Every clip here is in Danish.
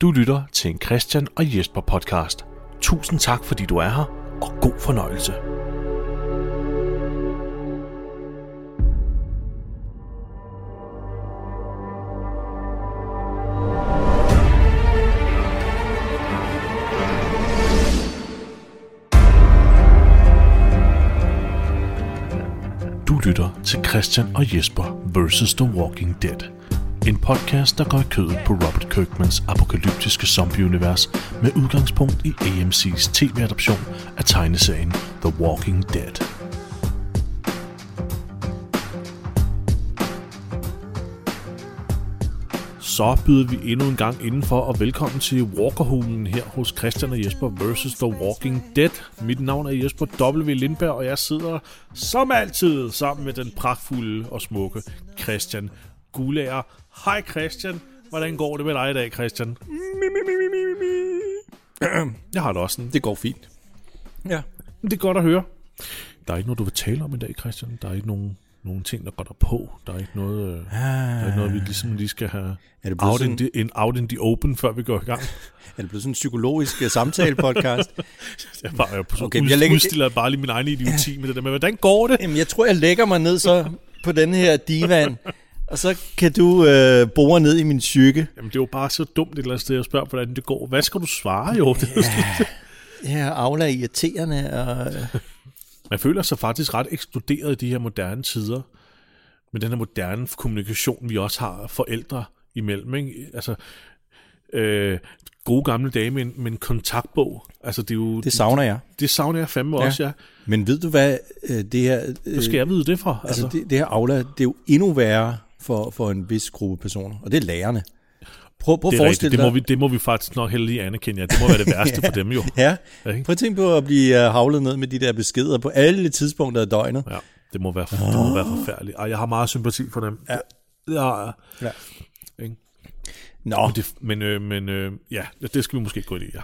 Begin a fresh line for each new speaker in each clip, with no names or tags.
Du lytter til en Christian og Jesper podcast. Tusind tak, fordi du er her, og god fornøjelse. Du lytter til Christian og Jesper vs. The Walking Dead. En podcast, der går i kødet på Robert Kirkmans apokalyptiske zombieunivers med udgangspunkt i AMC's tv-adoption af tegneserien The Walking Dead. Så byder vi endnu en gang indenfor, og velkommen til Walkerhulen her hos Christian og Jesper vs. The Walking Dead. Mit navn er Jesper W. Lindberg, og jeg sidder som altid sammen med den pragtfulde og smukke Christian Gulager. Hej Christian, hvordan går det med dig i dag, Christian? Jeg har det også sådan.
Det går fint. Ja.
Det er godt at høre. Der er ikke noget, du vil tale om i dag, Christian. Der er ikke nogen, nogen ting, der går der på. Der er ikke noget, øh, der er ikke noget vi ligesom lige skal have
Er det
out in,
sådan-
the, in, out in the open, før vi går i gang.
Er det blevet sådan en psykologisk øh, samtale-podcast?
Jeg, bare, jeg,
Okay,
ud,
jeg lægger-
udstiller bare lige min egen idioti med det der. Men hvordan går det?
Jamen, jeg tror, jeg lægger mig ned så på den her divan, og så kan du øh, bore ned i min psyke.
Jamen, det er jo bare så dumt et eller andet sted at spørge, hvordan det går. Hvad skal du svare, jo? Det,
Ja, Aula er irriterende, og
Man føler sig faktisk ret eksploderet i de her moderne tider, med den her moderne kommunikation, vi også har forældre imellem. Ikke? Altså, øh, gode gamle dage med en, med en kontaktbog. Altså, det, er jo,
det savner jeg.
det savner jeg fandme ja. også, ja.
Men ved du hvad, øh, det her, øh,
Hvad skal jeg vide det for?
altså, det, det her Aula, det er jo endnu værre for, for en vis gruppe personer, og det er lærerne. Prøv, prøv
det, er rigtigt, det, må vi, det må vi faktisk nok heller lige anerkende. Ja. Det må være det værste for dem jo.
Ja,
Ja,
prøv at tænke på at blive øh, havlet ned med de der beskeder på alle tidspunkter af døgnet.
Ja, det må være, det må være forfærdeligt. Ej, jeg har meget sympati for dem.
Ja.
Ja,
Ja.
Ikke?
Nå,
Men, det, men, øh, men øh, ja, det skal vi måske gå ind i, ja.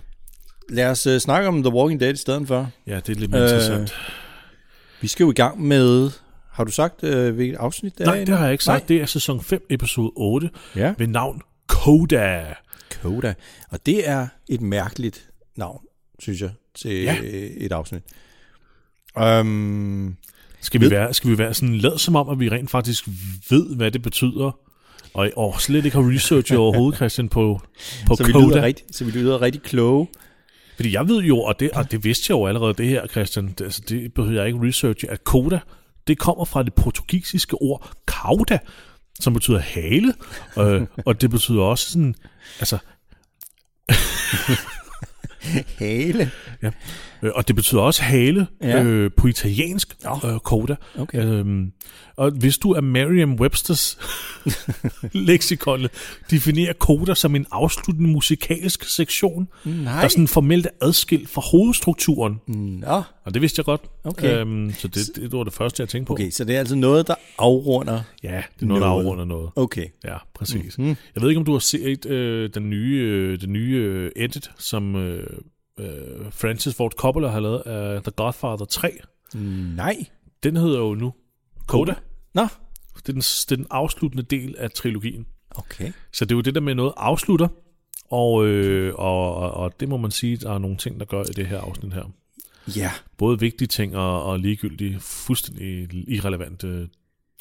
lad os øh, snakke om The Walking Dead i stedet for.
Ja, det er lidt mere
Øh,
interessant.
Vi skal jo i gang med... Har du sagt, øh, hvilket afsnit det er?
Nej, det har jeg ikke sagt.
Nej.
Det er sæson 5, episode 8,
Ja.
ved navn Coda.
Coda. Og det er et mærkeligt navn, synes jeg, til
Ja.
et afsnit. Um,
Skal vi,
Ved-
være, skal vi være sådan lad som om, at vi rent faktisk ved, hvad det betyder, og, og slet ikke har researchet overhovedet, Christian, på, på
så, vi lyder rigtig, så vi lyder rigtig kloge.
Fordi jeg ved jo, og det, og det vidste jeg jo allerede, det her, Christian, det, altså, det behøver jeg ikke researche, at Coda, det kommer fra det portugisiske ord cauda, som betyder hale, øh, og det betyder også sådan, altså,
Hale.
Øh, og det betyder også hale
Ja.
øh, på italiensk,
Nå.
øh, coda.
Okay.
Øhm, og hvis du er Merriam-Websters leksikon, definerer coda som en afsluttende musikalsk sektion,
Nej.
der sådan formelt er adskilt fra hovedstrukturen.
Nå.
Og det vidste jeg godt.
Okay.
Øhm, så det, det var det første, jeg tænkte på.
Okay, så det er altså noget, der afrunder.
Ja, det er noget, der
Noget.
afrunder noget.
Okay.
Ja, præcis. Mm-hmm. Jeg ved ikke, om du har set øh, den nye, øh, den nye øh, edit, som øh, øh, Francis Ford Coppola har lavet af The Godfather 3.
Nej.
Den hedder jo nu Coda.
Nå.
Det er, den, det er den afsluttende del af trilogien.
Okay.
Så det er jo det der med noget afslutter, og, øh, og, og, og det må man sige, der er nogle ting, der gør i det her afsnit her.
Ja.
Både vigtige ting og, og ligegyldige, fuldstændig irrelevante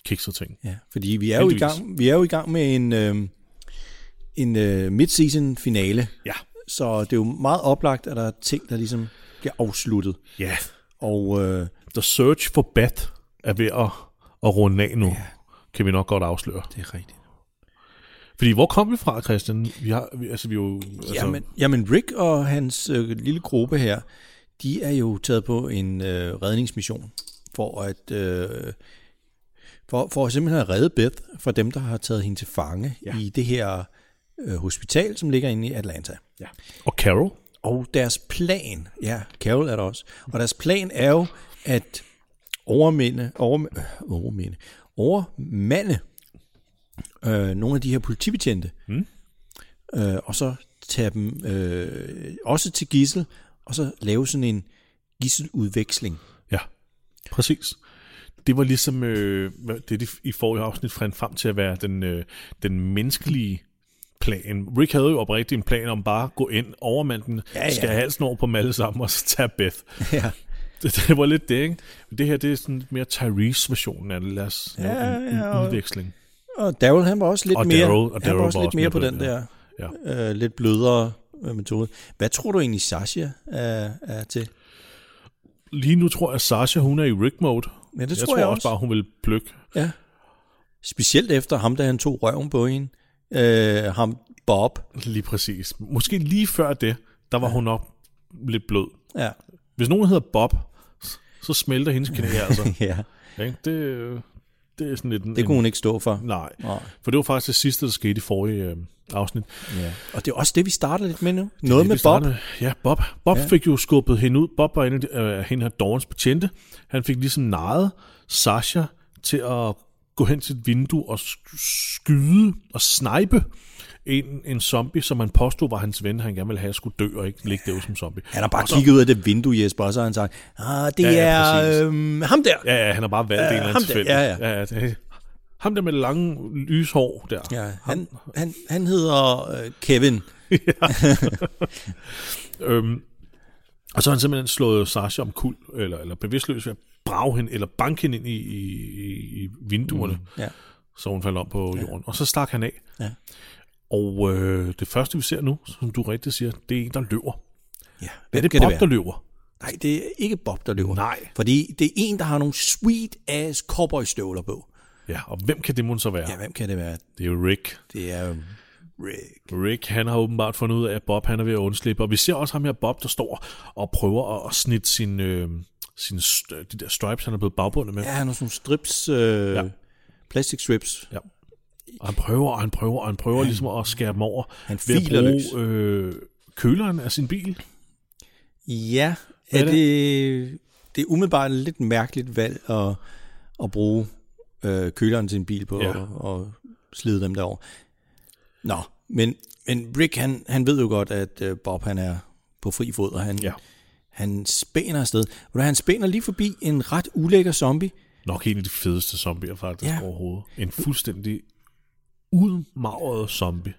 kikset ting.
Ja, fordi vi er jo i gang, vi er jo i gang med en, øh, en øh, mid-season finale.
Ja.
Så det er jo meget oplagt, at der er ting, der ligesom bliver afsluttet.
Ja.
Og øh,
The Search for Beth er ved at, at runde af nu, ja. kan vi nok godt afsløre.
det er rigtigt.
Fordi hvor kom vi fra, Christian? Vi har, vi, altså, vi jo, altså,
Jamen, jamen Rick og hans øh, lille gruppe her, de er jo taget på en øh, redningsmission for at øh, for, for at simpelthen at redde Beth fra dem, der har taget hende til fange
ja.
i det her øh, hospital, som ligger inde i Atlanta.
ja. Og Carol?
Og deres plan, ja, Carol er der også, og deres plan er jo at overminde, over, øh, overminde, overmande øh, nogle af de her politibetjente,
Mm.
øh, og så tage dem øh, også til gissel, og så lave sådan en gisseludveksling.
Ja, præcis. Det var ligesom øh, det, de i forrige afsnit fandt frem til at være den, øh, den menneskelige plan. Rick havde jo oprigtigt en plan om bare at gå ind, overmande den,
Ja,
ja,
ja.
ja. skære halsen over på dem alle sammen, og så tage Beth.
Ja.
Det, det var lidt det, ikke? Men det her, det er sådan lidt mere Tyrese-versionen af det. Lad os
Ja,
ja, en, en
ja, og-
udveksling.
Og Daryl, han var også lidt
Og
mere,
Daryl- og
han
Daryl
var også
var
lidt
også
mere på den der øh, lidt blødere øh, metode. Hvad tror du egentlig, Sasha er, er til?
Lige nu tror jeg, at Sasha, hun er i Rick-mode.
Ja, det
jeg
tror
tror
jeg
også
også.
bare, hun vil plukke.
Ja. Specielt efter ham, da han tog røven på hende. Øh, ham Bob.
Lige præcis. Måske lige før det, der var ja. hun nok lidt blød.
Ja.
Hvis nogen hedder Bob, så smelter hendes knæ altså.
ja.
Ikke? Det, det er sådan lidt... en-
Det kunne hun ikke stå for.
Nej,
Nej.
for det var faktisk det sidste, der skete i forrige øh, afsnit.
Ja. Og det er også det, vi starter lidt med nu. Noget
Det,
med Bob.
startede- Ja, Bob. Bob
Ja.
fik jo skubbet hende ud. Bob var en af øh, hende her Dorens betjente. Han fik ligesom nejet Sasha til at gå hen til et vindue og sk- skyde og snipe en, en zombie, som han påstod var hans ven, han gerne ville have skulle dø og ikke ligge derude som zombie.
Han har bare
Og så-
kigget ud af det vindue, Jesper, og så har han sagt, ah, det
Ja, ja,
er øhm, ham der.
Ja, ja, han har bare valgt
Ja,
en eller anden tilfældig.
Ja, ja.
ja, ja det, ham der med lange lyshår der.
Ja, han, han, han hedder øh, Kevin.
Øhm, og så har han simpelthen slået Sasha om kul, eller, eller bevidstløs ved at brage hende, eller banke hende ind i, i, i- vinduerne, mm.
Ja.
så hun faldt om på jorden. Og så stak han af.
Ja.
Og øh, det første, vi ser nu, som du rigtigt siger, det er en, der løber.
ja.
Er
Hvem
det
kan
Bob,
være?
der løber?
Nej, det er ikke Bob, der løber.
Nej.
Fordi det er en, der har nogle sweet ass cowboystøvler på.
Ja, og hvem kan det mon så være?
Ja, hvem kan det være?
Det er jo Rick.
Det er øhm, Rick.
Rick, han har åbenbart fundet ud af, at Bob han er ved at undslippe. Og vi ser også ham her, Bob, der står og prøver at, snitte sin, øh, sin, de der stripes, han er blevet bagbundet med.
Ja, han har sådan nogle strips, øh, ja. Plastic strips.
Ja. Og han prøver, og han prøver, og han prøver han, ligesom at skære dem over
han
ved at
løs.
bruge øh, køleren af sin bil.
Ja,
Hvad
er
er
det, det er umiddelbart lidt mærkeligt valg at, at bruge øh, køleren til en bil på
Ja.
og, og slide dem derover. Nå, men, men Rick, han, han ved jo godt, at øh, Bob han er på fri fod, og han,
Ja.
han spænder afsted. Hvad, Han spænder lige forbi en ret ulækker zombie.
Nok en af de fedeste zombier faktisk
Ja.
overhovedet. En fuldstændig udmagret zombie.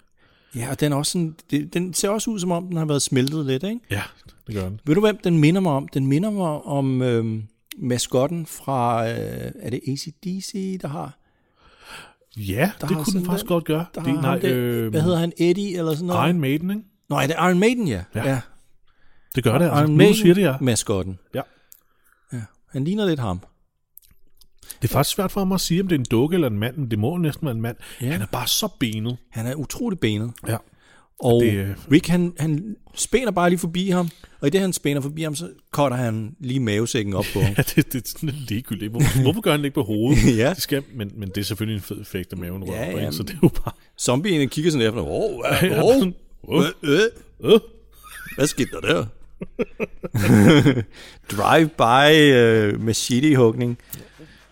Ja, og den, er også sådan, det, den ser også ud, som om den har været smeltet lidt, ikke?
Ja, det gør den.
Ved du, hvem den minder mig om? Den minder mig om øhm, maskotten fra, øh, er det ACDC, der har?
Ja,
Der
det kunne den faktisk
den-
godt gøre.
Der
det,
ham der,
øh,
hvad hedder han, Eddie eller sådan noget?
Iron Maiden, ikke?
Nej, det er Iron Maiden, ja.
Ja.
ja.
Det gør det, altså.
Iron
Nu
Maiden,
du siger det, ja.
maskotten.
Ja.
ja. Han ligner lidt ham.
Det er faktisk svært for mig at sige, om det er en dukke eller en mand, men det må næsten være en mand.
Ja.
Han er bare så benet.
Han er utrolig benet.
Ja.
Og
Det, øh,
Rick, han, han spænder bare lige forbi ham, og i det, han spænder forbi ham, så cutter han lige mavesækken op på ham.
Ja, det, det er sådan lidt ligegyldigt. Hvorfor, hvorfor gør han det ikke på hovedet?
Ja.
Det skal, men, men det er selvfølgelig en fed effekt af maven rører,
Ja,
ja,
ja.
så det er jo bare...
Zombien kigger sådan efter, åh,
sådan,
oh,
øh,
øh,
øh.
hvad skete der der? Drive-by uh, machete-hugning.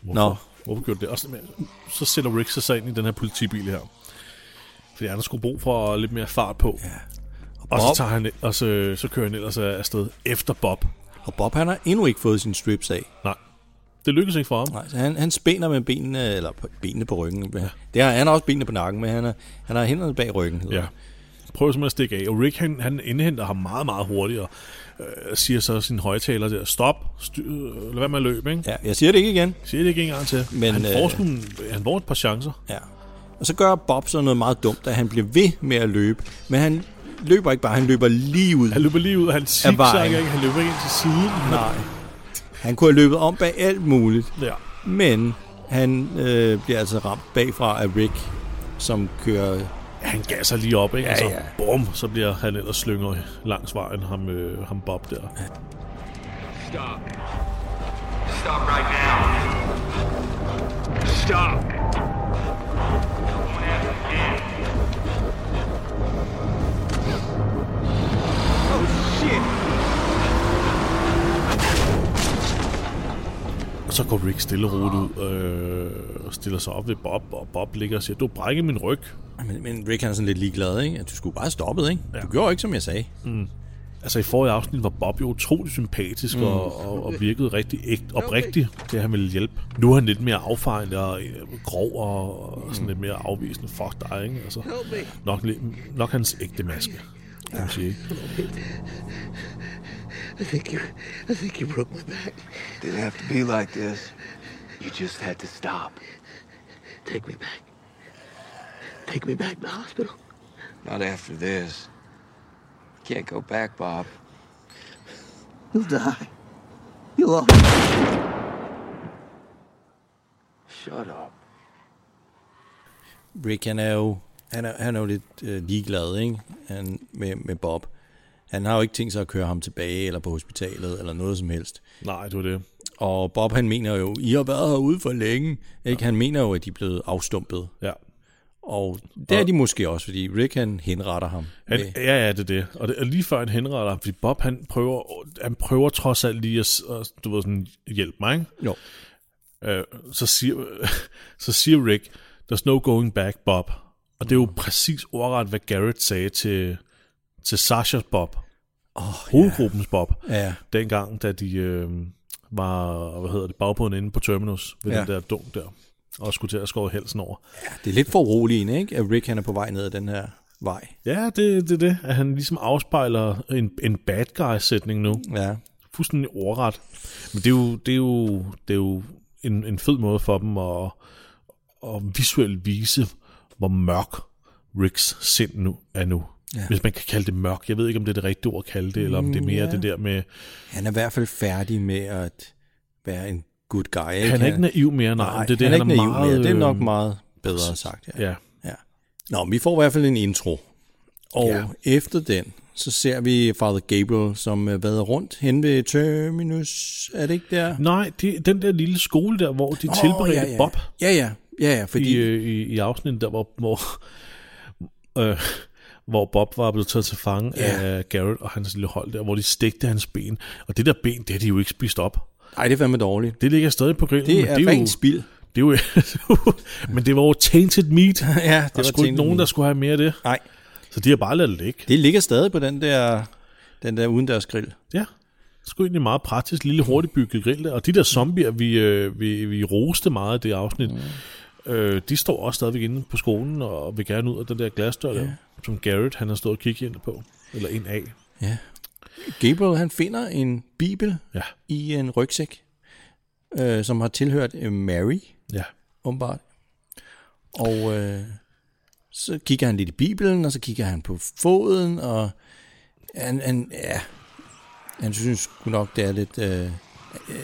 Hvorfor,
Nå.
hvorfor gjorde det? Også, så sætter Rick sig ind i den her politibil her. Fordi han har sgu brug for lidt mere fart på. Ja. Og så,
Bob-
tager han, og så, så kører han ellers afsted efter Bob.
Og Bob, han har endnu ikke fået sin strips af.
Nej, det lykkedes ikke for ham.
Nej, så han, han spænder med benene, eller benene på ryggen. Det har, han har også benene på nakken, men han, er, han har hænderne bag ryggen. hedder
Ja. Prøver simpelthen at stikke af. Og Rick, han, han indhenter ham meget, meget hurtigt, og øh, siger så sin højtaler der, stop, styr, øh, lad være med at løbe, ikke?
Ja, jeg siger det ikke igen.
Siger det ikke engang til.
Men,
han, får
øh,
sgu en, han får et par chancer.
Ja. Og så gør Bob så noget meget dumt, at han bliver ved med at løbe. Men han løber ikke bare, han løber lige ud.
Han løber lige ud, han zigzagger ikke, han løber ikke ind til siden.
Nej. Han kunne have løbet om bag alt muligt.
Ja.
Men han øh, bliver altså ramt bagfra af Rick, som kører...
Han gasser lige op, ikke?
Ja,
og så,
ja.
bum, så bliver han ellers slynger langs vejen, ham, øh, ham Bob der.
Stop. Stop right now. Stop.
Og så går Rick stille og roligt ud øh, og stiller sig op ved Bob, og Bob ligger og siger, du brækker min ryg.
Men, men Rick han er sådan lidt ligeglad, ikke? At du skulle bare stoppet, ikke?
Ja.
Du gjorde ikke, som jeg sagde.
altså i forrige afsnit var Bob jo utrolig sympatisk mm. og, og, og virkede rigtig ægt, oprigtig til, at han ville hjælpe. Nu er han lidt mere affejende og øh, grov og, og sådan lidt mere afvisende. Fuck dig, ikke? Altså, nok, lidt- nok hans ægte maske, kan man
I think you, I think you broke my back.
Didn't have to be like this. You just had to stop.
Take me back. Take me back to the hospital.
Not after this. Can't go back, Bob.
You'll die. You'll all.
Shut up.
Rick, han er jo, han er, han er jo lidt øh, ligeglad ikke? Han, med, med Bob. Han har jo ikke tænkt sig at køre ham tilbage eller på hospitalet eller noget som helst.
Nej, det var det.
Og Bob han mener jo, I har været herude for længe. Ikke? Han mener jo, at de er blevet afstumpet.
Ja.
Og det er de måske også, fordi Rick han henretter ham.
Han,
med-
ja, ja, det er det. Og, det, og lige før han henretter ham, fordi Bob, han prøver, han prøver trods alt lige at du ved, sådan, hjælpe mig, ikke?
Jo.
Øh, så, siger, så siger Rick, there's no going back, Bob. Og det er jo præcis ordret, hvad Garrett sagde til, til Sashas Bob.
Oh,
Hovedgruppens Bob.
Ja,
Dengang, da de øh, var, hvad hedder det, bagbåden inde på Terminus, ved
Ja.
den der dunk der, og skulle til at skåre helsen over.
det er lidt for roligt, ikke? At Rick han er på vej ned ad den her vej.
Ja, det, det er det, at han ligesom afspejler en, en bad guy-sætning nu.
Ja,
fuldstændig ordret. Men det er jo, det er jo, det er jo en, en fed måde for dem at, at visuelt vise, hvor mørk Ricks sind nu er nu.
Ja.
Hvis man kan kalde det mørk. Jeg ved ikke, om det er det rigtige ord at kalde det, eller om det er mere
ja.
ja. det der med...
han er i hvert fald færdig med at være en good guy. Ikke?
Han er ikke naiv mere, nej.
Nej,
det er det,
han er ikke naiv
meget,
mere. Det er nok
øh,
meget bedre sagt. Ja.
Ja.
ja. Nå, vi får i hvert fald en intro. Og
Ja.
efter den, så ser vi Father Gabriel, som er været rundt hen ved Terminus. Er det ikke der?
Nej, det, den der lille skole der, hvor de oh, tilberedte
ja, ja.
Bob
Ja, ja. Ja, ja, fordi...
i, øh, i, i afsnittet der, hvor, hvor, øh, hvor Bob var blevet taget til fange
Ja.
af Garrett og hans lille hold der, hvor de stegte hans ben. Og det der ben, det har de jo ikke spist op.
Ej, det er fandme dårligt.
Det ligger stadig på grillen.
Det er
det er
rent
jo,
spild.
det er jo, men det var jo tainted meat.
ja, det
Der
var
skulle ikke nogen, der skulle have mere af det.
Nej,
Så de har bare ladet det ligge.
det ligger stadig på den der, den der udendørs grill.
Ja, det skulle egentlig meget praktisk, lille hurtigt bygget grill der. Og de der zombier, vi, øh, vi, vi roste meget af det afsnit, mm. Øh, de står også stadigvæk inde på skolen og vil gerne ud af den der glasdør der, som Garrett han har stået og kigget ind på. Eller ind af.
Ja. Gabriel, han finder en bibel
Ja,
i en rygsæk, øh, som har tilhørt øh, Mary,
ja.
åbenbart. Og øh, så kigger han lidt i Bibelen, og så kigger han på foden, og han, han, ja, han synes nok, det er lidt... Øh,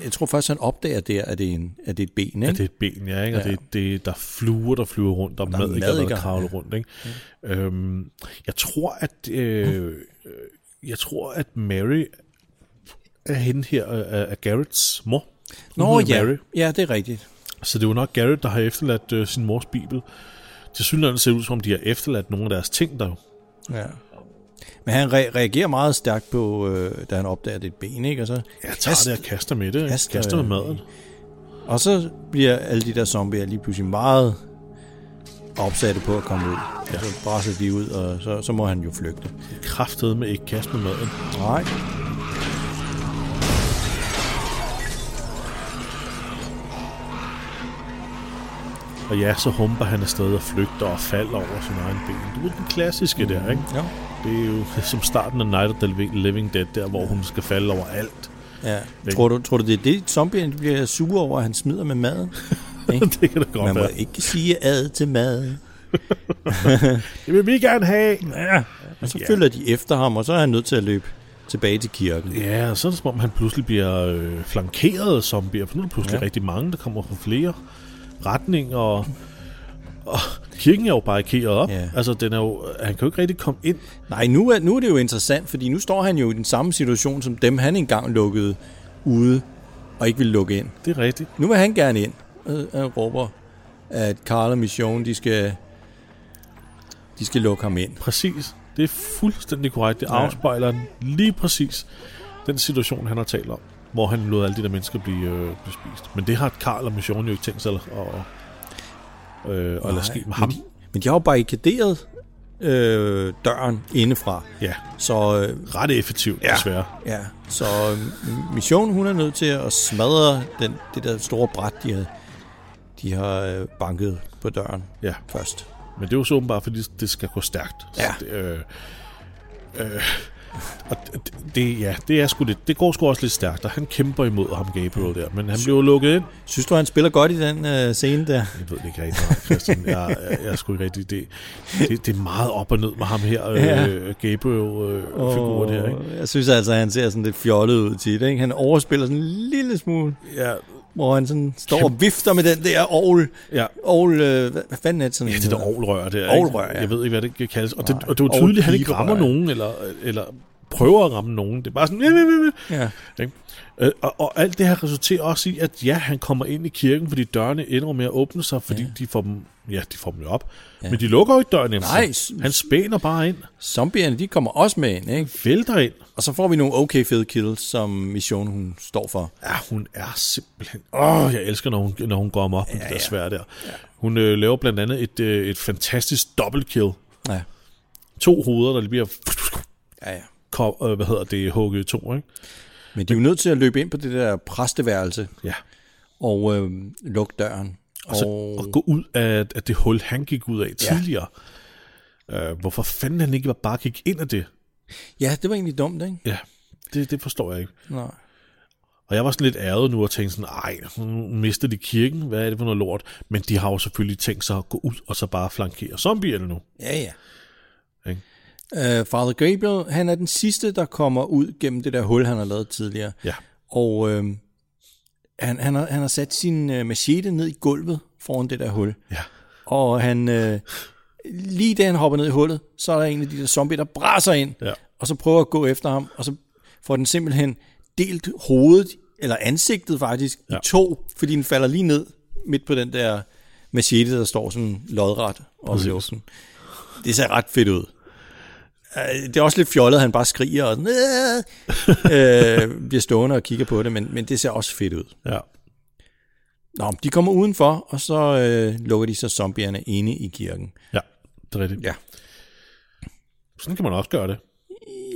jeg tror først, han opdager der, at det er, en, at det er et ben, ikke?
Ja, det er et ben, ja, ikke? Og
Ja.
det, det, der er fluer, der flyver rundt, og
Der er
madikker, der,
madikker,
der kravler rundt, ikke? Øhm, jeg tror, at øh, øh, jeg tror, at Mary er hende her, øh, er, er Garretts mor. Hun
Nå ja,
Mary.
ja, det er rigtigt.
Så det er jo nok Garrett, der har efterladt øh, sin mors bibel. Til synligheden ser det ud, som om de har efterladt nogle af deres ting der.
Ja. Men han re- reagerer meget stærkt på, øh, da han opdager, det et ben, ikke? Og så,
Jeg tager det og kaster med det.
kaster-
Kaster, med maden.
og så bliver alle de der zombier lige pludselig meget opsatte på at komme ud. Ja. Så brasser de ud, og så, så må han jo flygte.
Kraftet med ikke kaste med maden.
Nej.
Og ja, så humper han afsted og flygter og falder over sin egen ben. Du ved den klassiske der, ikke?
Ja.
Det er jo som starten af Night of the Living- Dead, der hvor hun skal falde over alt.
ja. Tror, du, tror du, det er det, zombierne bliver sure over, at han smider med maden?
Det kan da godt
Man må
være.
ikke sige ad til mad.
Det vil vi gerne have.
Ja. Og så
Ja.
følger de efter ham, og så er han nødt til at løbe tilbage til kirken.
Ja, og så er det som om, han pludselig bliver øh, flankeret af zombier, for nu er der pludselig
ja.
rigtig mange, der kommer fra flere retninger, og, og kirken er jo barrikeret op.
Ja.
Altså, den er jo, han kan jo ikke rigtig komme ind.
Nej, nu er, nu er det jo interessant, fordi nu står han jo i den samme situation, som dem han engang lukkede ude, og ikke vil lukke ind.
Det er rigtigt.
Nu vil han gerne ind, og han råber, at Carl og Mission, de skal, de skal lukke ham ind.
Præcis. Det er fuldstændig korrekt. Det
Ja.
afspejler lige præcis den situation, han har talt om, hvor han lod alle de der mennesker blive, øh, blive spist. Men det har Karl og Mission jo ikke tænkt sig at, at, øh, at lade ske med ham.
Men de, men de har jo barrikaderet øh, døren indefra.
Ja,
Så øh,
ret effektivt, ja. desværre.
Ja, så øh, Mission, hun er nødt til at smadre den, det der store bræt, de har, de har øh, banket på døren
Ja.
først.
Men det er jo så åbenbart, fordi det skal gå stærkt.
Ja.
Så det, øh, øh, og det, ja, det er sgu lidt, det går sgu også lidt stærkt, og han kæmper imod ham, Gabriel, der. Men han bliver lukket ind.
Synes du, han spiller godt i den øh, scene der?
Jeg ved det ikke rigtig, Christian. Jeg, jeg, jeg er sgu ikke rigtig det, det. Det er meget op og ned med ham her,
Ja.
øh, Gabriel-figuren øh, her, ikke?
Jeg synes altså, at han ser sådan lidt fjollet ud til det. Ikke? Han overspiller sådan en lille smule,
Ja,
hvor han sådan står og vifter med den der ovl.
ja.
Ovl, øh, hvad, fanden er det sådan
Ja, det der ovlrør der.
Ovlrør, ja.
Jeg ved ikke, hvad det kan kaldes. Og det, og det var tydeligt, at han ikke rammer nogen, eller, eller prøver at ramme nogen. Det er bare sådan... Ja, ja, Øh, Og, og alt det her resulterer også i, at ja, han kommer ind i kirken, fordi dørene ender med at åbne sig, fordi ja. de får dem, ja, de får dem jo op. Ja. Men de lukker jo ikke døren efter
Nej.
Han spænder bare ind,
Zombierne, de kommer også med ind, ikke?
vælter ind.
Og så får vi nogle okay fede kills, som Mission hun står for.
Ja, hun er simpelthen... Åh, jeg elsker, når hun, når hun går om op med ja, det der
ja.
svær der. Ja. Hun øh, laver blandt andet et, øh, et fantastisk double kill.
Ja,
To hoveder, der lige bliver...
ja, ja.
Kom, øh, hvad hedder det? hugget i to, ikke?
Men de er jo nødt til at løbe ind på det der præsteværelse
Ja.
og øh, lukke døren.
Og, så, og gå ud af, af det hul, han gik ud af
Ja.
tidligere. Øh, hvorfor fanden han ikke bare gik ind af det?
Ja, det var egentlig dumt, ikke?
Ja, det, det forstår jeg ikke.
Nej.
Og jeg var sådan lidt ærget nu og tænkte sådan, ej, nu mister de kirken, hvad er det for noget lort? Men de har jo selvfølgelig tænkt sig at gå ud og så bare flankere zombierne nu.
Ja, ja.
Ikke?
Uh, Father Gabriel, han er den sidste, der kommer ud gennem det der hul, han har lavet tidligere.
Ja.
Og øh, han, han, har, han har sat sin øh, machete ned i gulvet foran det der hul.
Ja.
Og han, øh, lige da han hopper ned i hullet, så er der en af de der zombier, der brænder ind,
Ja.
og så prøver at gå efter ham, og så får den simpelthen delt hovedet, eller ansigtet faktisk, ja. I to, fordi den falder lige ned midt på den der machete, der står sådan lodret
Præcis.
luften. Det ser ret fedt ud. Øh, Det er også lidt fjollet, at han bare skriger og sådan, øh, bliver stående og kigger på det, men, men det ser også fedt ud.
Ja.
Nå, de kommer udenfor, og så øh, lukker de så zombierne inde i kirken.
Ja, det er rigtigt.
Ja.
Sådan kan man også gøre det.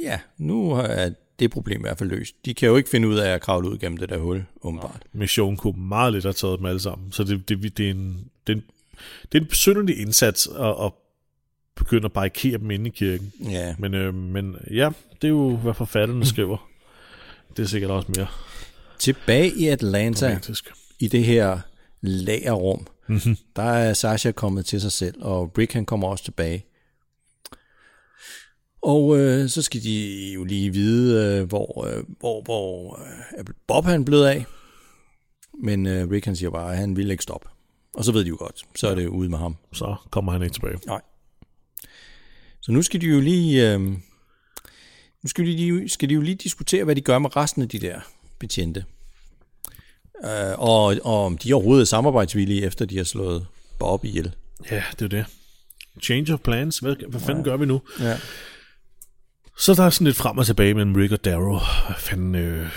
Ja, nu er det problem i hvert fald løst. De kan jo ikke finde ud af at kravle ud gennem det der hul, åbenbart.
Mission kunne meget lidt have taget dem alle sammen. Så det, det, det, er, en, det, er, en, det er en besynderlig indsats at, at begynde at barrikere dem inde i kirken.
Ja.
Men, øh, men ja, det er jo, hvad forfatterne skriver. Det er sikkert også mere
Tilbage i Atlanta,
romantisk.
i det her lagerrum, mm-hmm. der er Sasha kommet til sig selv, og Brick han kommer også tilbage. Og øh, så skal de jo lige vide, øh, hvor, øh, hvor, hvor øh, Bob han blevet af. Men øh, Rick han siger bare, at han vil ikke stoppe. Og så ved de jo godt, så er det ude med ham.
Så kommer han ikke tilbage.
Nej. Så nu skal de jo lige, øh, nu skal de, skal de jo lige diskutere, hvad de gør med resten af de der betjente. Øh, og, og om de overhovedet er samarbejdsvillige, efter de har slået Bob ihjel.
Ja, det er det. Change of plans. Hvad, hvad fanden gør vi nu?
Ja.
Så der er sådan lidt frem og tilbage mellem Rick og Darrow. Hvad fanden, øh,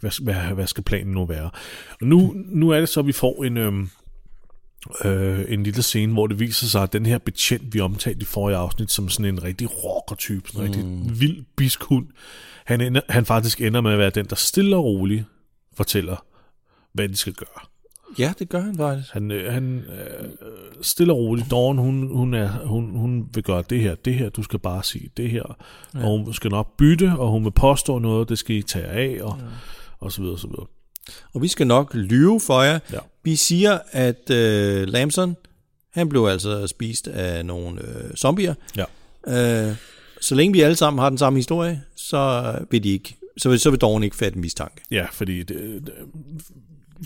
hvad, hvad, hvad skal planen nu være? Og nu, nu er det så, at vi får en, øh, øh, en lille scene, hvor det viser sig, at den her betjent, vi omtalte i forrige afsnit, som sådan en rigtig rocker-type, sådan en mm. rigtig vild biskhund, han, ender, han faktisk ender med at være den, der stille og roligt fortæller, hvad de skal gøre.
ja, det gør han faktisk.
Han, øh, han øh, stille og roligt. Dawn, hun, hun, er, hun, hun vil gøre det her, det her, du skal bare sige det her. Ja. Og hun skal nok bytte, og hun vil påstå noget, det skal I tage af, og, ja. og så videre, og så videre.
Og vi skal nok lyve for jer.
Ja.
Vi siger, at øh, Lamson, han blev altså spist af nogle øh, zombier.
Ja.
Øh, så længe vi alle sammen har den samme historie, så vil de ikke, så vil, så vil Dawn ikke fatte en mistanke.
Ja, fordi det, det,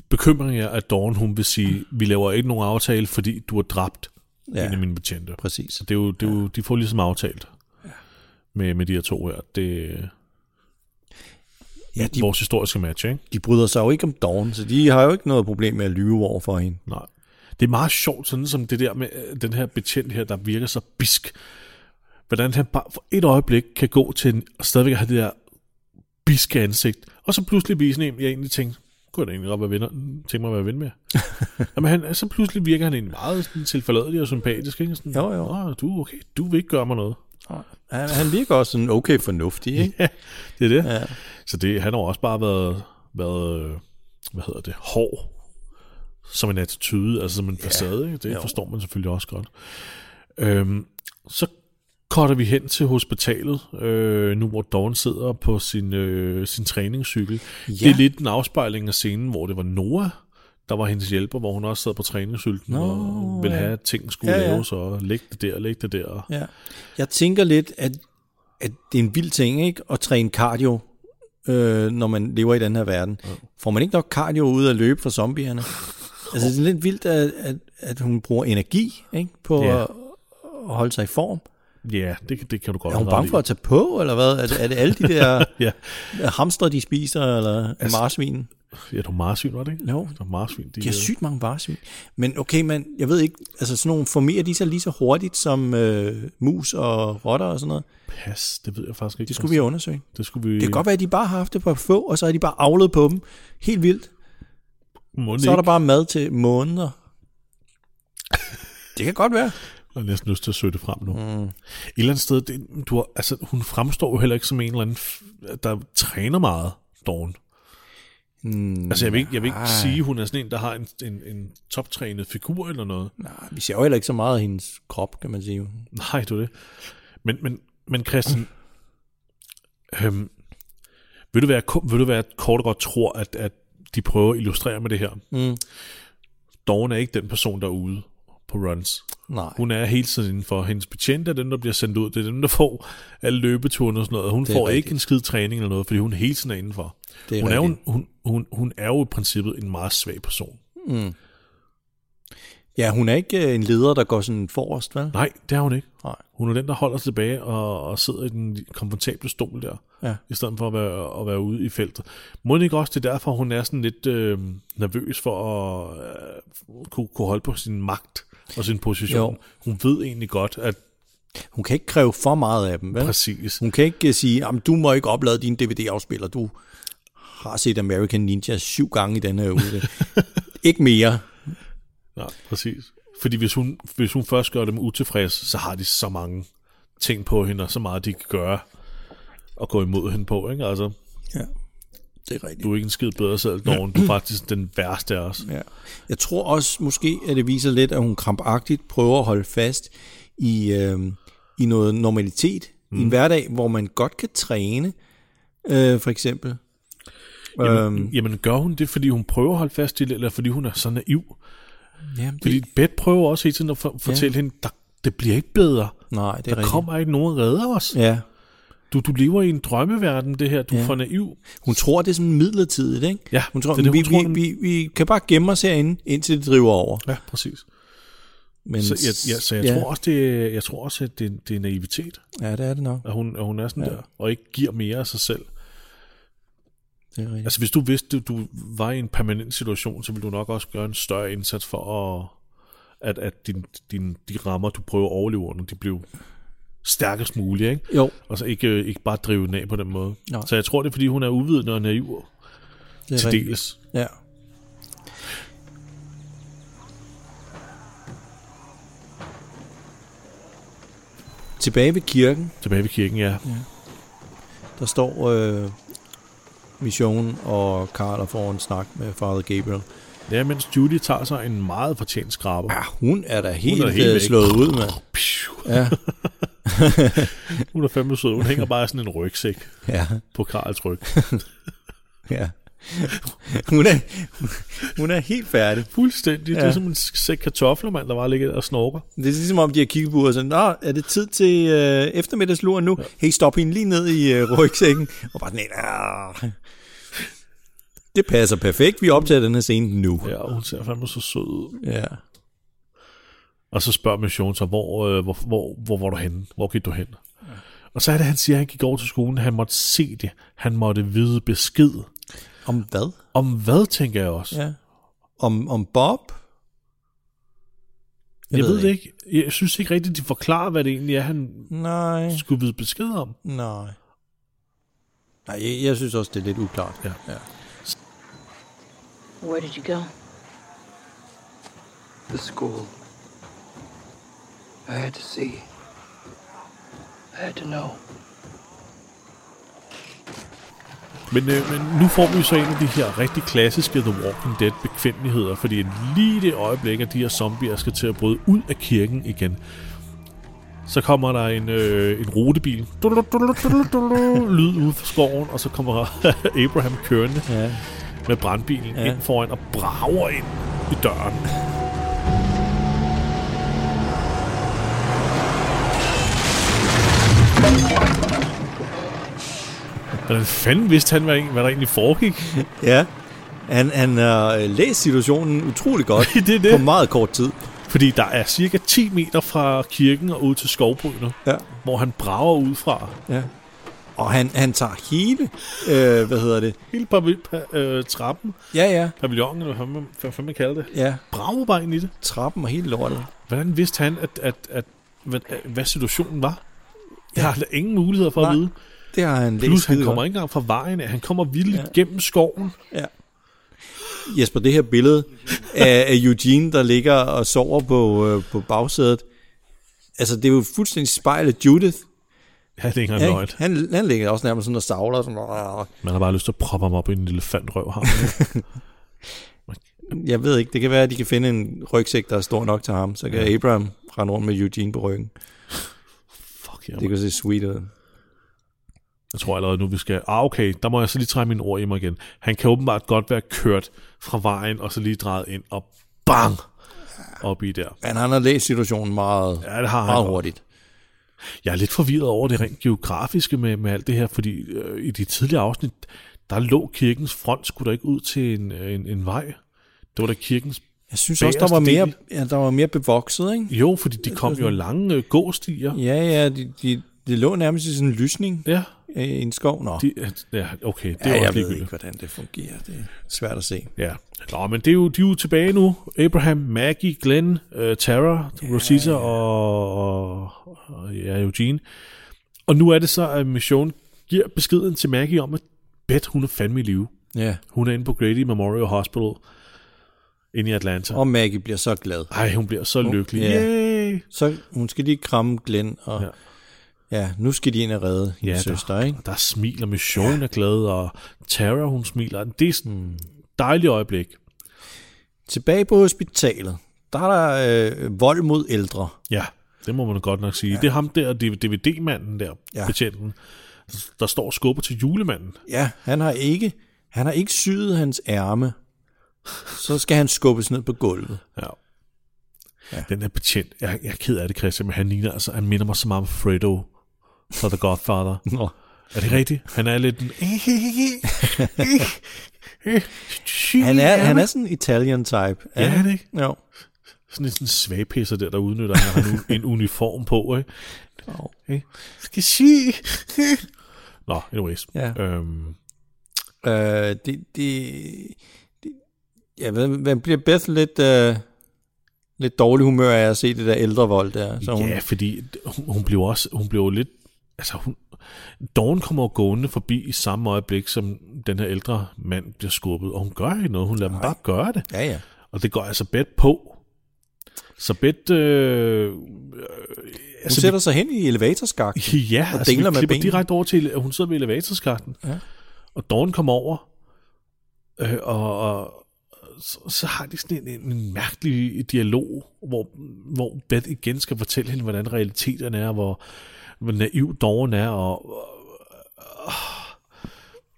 bekymringen er, at Dawn, hun vil sige, vi laver ikke nogen aftale, fordi du har dræbt ja.
Ja.
en af mine betjente.
Præcis.
Det er jo, det er jo, de får ligesom aftalt med, med de her to her. Det
Ja, de,
vores historiske match, ikke?
de bryder sig jo ikke om Dawn, så de har jo ikke noget problem med at lyve over for hende.
Nej. Det er meget sjovt, sådan som det der med øh, den her betjent her, der virker så bisk. Hvordan han bare for et øjeblik kan gå til en, og stadigvæk have det der biske ansigt, og så pludselig blive sådan en, jeg egentlig tænkte, kunne jeg da egentlig godt være venner, tænke mig at være ven med. Jamen, han, så pludselig virker han egentlig meget sådan, tilforladelig og sympatisk. Ikke? Sådan,
Jo, jo.
"Nå, du, okay, du vil ikke gøre mig noget.
Han, han virker også sådan okay fornuftig, ikke?
Ja, det er det.
Ja.
Så det, han har også bare været, været øh, hvad hedder det, hård som en attitude, altså som en facade. Ikke? Det
Jo.
forstår man selvfølgelig også godt. Øhm, så korter vi hen til hospitalet, øh, nu hvor Dawn sidder på sin, øh, sin træningscykel. Ja. Det er lidt en afspejling af scenen, hvor det var Noah, der var hendes hjælper, hvor hun også sad på træningscyklen
Nå,
og ville have, at ting skulle
Ja,
ja,
ja.
laves, og lægge det der, lægge det der.
Ja. Jeg tænker lidt, at, at det er en vild ting, ikke? At træne cardio, øh, når man lever i den her verden. Får man ikke nok cardio ud at løbe fra zombierne? altså, det er lidt vildt, at, at, at hun bruger energi, ikke? På
Ja.
at, at holde sig i form.
Ja, det, det kan du godt
Er hun bange for at tage på, eller hvad? Er det, er det alle de der
Ja,
hamstre, de spiser, eller altså, marsvin?
Ja, du er marsvin, var det ikke?
Jo,
Du er marsvin. De,
de har
øh,
sygt mange marsvin. Men okay, man, jeg ved ikke, altså sådan nogle, formerer de sig lige så hurtigt som øh, mus og rotter og sådan noget?
Pas, det ved jeg faktisk ikke.
Det skulle vi undersøge.
Det skulle vi...
Det kan godt være, at de bare har haft det på få, og så har de bare avlet på dem. Helt vildt.
Må
Så er der bare mad til måneder. Det kan godt være.
Jeg har næsten lyst til at søge det frem nu. Mm. Et eller andet sted, det, du har, altså, hun fremstår jo heller ikke som en eller anden, der træner meget, Dawn.
Mm,
Altså, jeg vil ikke, jeg vil ikke sige, hun er sådan en, der har en, en, en toptrænet figur eller noget.
Nej, vi ser jo heller ikke så meget af hendes krop, kan man sige.
Nej, er det. Men, men, men Christian, øhm, vil, du være, vil du være kort og godt tror, at, at de prøver at illustrere med det her?
Mm.
Dawn er ikke den person, der er ude på runs.
Nej,
Hun er hele tiden inden for hendes betjente, er dem, der bliver sendt ud. Det er dem, der får alle løbeturene og sådan noget. Hun får
rigtigt.
ikke en skid træning eller noget, fordi hun hele tiden er indenfor.
det er
Hun er, jo, hun, hun, hun er jo i princippet en meget svag person.
Mm. Ja, hun er ikke øh, en leder, der går sådan forrest, vel?
Nej, det er hun ikke.
Nej.
Hun er den, der holder sig tilbage og, og sidder i den komfortable stol der,
Ja.
i stedet for at være, at være ude i feltet. Må ikke også, det er derfor, hun er sådan lidt øh, nervøs for at øh, kunne, kunne holde på sin magt og sin position.
Jo.
Hun ved egentlig godt, at
Hun kan ikke kræve for meget af dem, vel?
præcis,
Hun kan ikke øh, sige, at du må ikke oplade din DVD-afspiller. Du har set American Ninja syv gange i den her uge. ikke mere.
Ja, præcis. Fordi hvis hun, hvis hun først gør dem utilfreds, så har de så mange ting på hende, og så meget de kan gøre og gå imod hende på. Ikke? Altså,
Ja, det er rigtigt.
du er ikke en skid bedre selv, Dawn. Du er faktisk den værste af os.
Ja. Jeg tror også måske, at det viser lidt, at hun krampagtigt prøver at holde fast i, øh, i noget normalitet. Mm. I en hverdag, hvor man godt kan træne, øh, for eksempel.
Jamen,
Øhm,
jamen, gør hun det, fordi hun prøver at holde fast i det, eller fordi hun er så naiv?
jamen,
Fordi
det,
Beth prøver også hele tiden at for, fortælle hende, der, det bliver ikke bedre.
nej, det er
Der
rigtigt.
kommer ikke nogen og redder os.
Ja,
Du, du lever i en drømmeverden, det her. Du er
Ja.
for naiv.
hun tror, det er sådan midlertidigt, ikke?
Ja,
Hun tror,
det det,
vi,
hun tror,
vi, vi, vi kan bare gemme os herinde, indtil det driver over.
Ja, præcis.
Men,
Så jeg, jeg, så jeg,
ja,
tror også, det, jeg tror også, at det, det er naivitet,
Ja, det er det nok.
at hun, at hun er sådan
Ja.
ja. der, og ikke giver mere af sig selv.
Det er rigtigt.
Altså, hvis du vidste, at du var i en permanent situation, så ville du nok også gøre en større indsats for, at, at, at din, din, de rammer, du prøver at overleve under, de blev stærkest mulige, ikke?
Jo,
Og så ikke, ikke bare drive den af på den måde.
Nej.
Så jeg tror, det er, fordi hun er uvidende og naiv
det er
til
rigtigt.
dels.
Ja. Tilbage ved kirken,
Tilbage ved kirken, ja.
der står øh, missionen og Carl og får en snak med Father Gabriel.
Er, mens Judy tager sig en meget fortjent skraber.
Ja, hun er da helt,
er
er
helt væk.
slået ud med.
Phew.
Ja,
Hun er fandme sød. Hun hænger bare sådan en rygsæk
ja,
på Karls ryg.
ja. Hun er, hun er helt færdig.
Fuldstændig. Ja. Det er som en sæk kartofler, mand, der bare ligger og snorker.
Det er ligesom om, de har kigget på og sådan, Nå, er det tid til øh, eftermiddagslur nu? Ja. Hey, stop hende lige ned i øh, rygsækken. Og bare sådan, en, "Ah." Det passer perfekt. Vi optager den her scene nu.
Ja, hun ser fandme så sød ud.
Ja.
Og så spørger Mission så, hvor, øh, hvor, hvor, hvor var du henne? Hvor gik du hen? Ja. Og så er det, han siger, at han gik over til skolen. Han måtte se det. Han måtte vide besked.
Om hvad?
Om hvad, tænker jeg også.
Ja. Om, om Bob?
Jeg, jeg ved det ikke. Jeg synes ikke rigtigt, de forklarer, hvad det egentlig er, han
Nej,
skulle vide besked om.
nej. Nej, jeg, jeg synes også, det er lidt uklart.
Ja.
ja.
Where did you go?
The school. I had to see. I had to know.
Men, øh, men nu får vi så en af de her rigtig klassiske The Walking Dead bekvemmeligheder, fordi lige i det øjeblik, at de her zombier skal til at bryde ud af kirken igen, så kommer der en, øh, en rutebil, lyd ud fra skoven, og så kommer Abraham kørende
Ja.
med brandbilen
Ja.
ind foran og brager ind i døren. Hvordan fanden vidste han, hvad, hvad der egentlig foregik?
ja. Han, han har øh, læst situationen utrolig godt
Det det.
på meget kort tid.
Fordi der er cirka 10 meter fra kirken og ud til skovbrydene,
Ja.
hvor han brager ud fra.
ja. Og han, han tager hele, øh, hvad hedder det?
Hele pavi- pa- øh, trappen,
Ja, ja.
pavillonen, eller hvad man, hvad man kalder det,
Ja,
brager bare ind i det.
trappen og hele lortet.
Hvordan vidste han, at, at, at, hvad, hvad situationen var? Jeg har ingen muligheder for Nej. at vide.
Det har han læst
Plus, han kommer
godt.
ikke engang fra vejen af. Han kommer vildt
Ja.
gennem skoven.
Ja. Jesper, det her billede af, af Eugene, der ligger og sover på, øh, på bagsædet, altså det er jo fuldstændig spejl af Judith.
Ja, det er ikke engang
Ja, han, han ligger også nærmest sådan og savler. Sådan.
Man har bare lyst til at proppe ham op i en lille fanдрøv. Ham.
jeg ved ikke, det kan være, at de kan finde en rygsæk, der er stor nok til ham, så kan ja. Abraham rende rundt med Eugene på ryggen.
Fuck, jeg,
Det kan se sweet ud.
jeg tror allerede nu, vi skal... Ah, okay, der må jeg så lige trække mine ord i mig igen. Han kan åbenbart godt være kørt fra vejen, og så lige drejet ind, og bang! Op i der.
Men han har læst situationen meget,
Ja, det har han
meget
godt.
hurtigt.
Jeg er lidt forvirret over det rent geografiske med, med alt det her, fordi øh, i de tidligere afsnit, der lå kirkens front, skulle der ikke ud til en, øh, en, en vej. Det var da kirkens...
Jeg synes også, der var, mere, ja, der var mere bevokset, ikke?
Jo, fordi de kom jo lange gåstier.
Ja, ja, de, de, de lå nærmest i sådan en lysning
Ja,
øh, i en skov. Nå,
de, ja okay, det
ja,
er
jeg
også
ved ikke, hvordan det fungerer. Det er svært at se.
Ja. Nå, men det er jo, de er jo tilbage nu. Abraham, Maggie, Glenn, uh, Tara, Rosita og, og, og ja, Eugene. Og nu er det så, at Mission giver beskeden til Maggie om, at Beth, hun er fandme i live.
Ja,
Hun er inde på Grady Memorial Hospital inde i Atlanta.
og Maggie bliver så glad.
Ej, hun bliver så lykkelig.
ja.
Yay!
Så hun skal lige kramme Glenn, og
Ja.
ja, ja nu skal de ind og redde
Ja,
hendes
der-
søster, ikke?
Der smiler Mission er glad, og Tara, hun smiler. Det er sådan dejligt øjeblik.
Tilbage på hospitalet, der er der øh, vold mod ældre.
Ja, det må man godt nok sige. Ja. Det er ham der, DVD-manden der,
Ja.
ja. betjenten, der står og skubber til julemanden.
Ja, han har ikke, han har ikke syet hans ærme. Så skal han skubbes ned på gulvet.
Ja. ja. Den der betjent, jeg, jeg er ked af det, Christian, men han ligner, altså, han minder mig så meget om Fredo fra The Godfather.
Nå.
Er det rigtigt? Han er lidt en...
Han er, han er sådan en Italian type.
Ja, er han ikke?
Jo.
Sådan en sådan svagpisser der, der udnytter, han har nu en uniform på, ikke? Ikke? Skal sige... Nå, anyways.
Ja.
Øhm,
Øh, det, det, det, ved, man bliver Beth lidt, øh, lidt dårlig humør af at se det der ældre vold der. Så hun,
Ja, fordi hun, hun blev også, hun blev lidt, altså hun, Dawn kommer gående forbi i samme øjeblik, som den her ældre mand bliver skubbet, og hun gør ikke noget, hun lader dem bare gøre det.
ja, ja.
Og det går altså bedt på. Så bedt, øh, øh,
Hun
altså,
sætter sig hen i elevatorskakten.
vi, ja,
og
altså, vi
dingler med
klipper
benene.
direkte over til, at hun sidder ved elevatorskakten,
Ja.
og Dawn kommer over, øh, og, og så, så har de sådan en, en, en mærkelig dialog, hvor, hvor Beth igen skal fortælle hende, hvordan realiteterne er, hvor, hvor naiv Dawn er, og,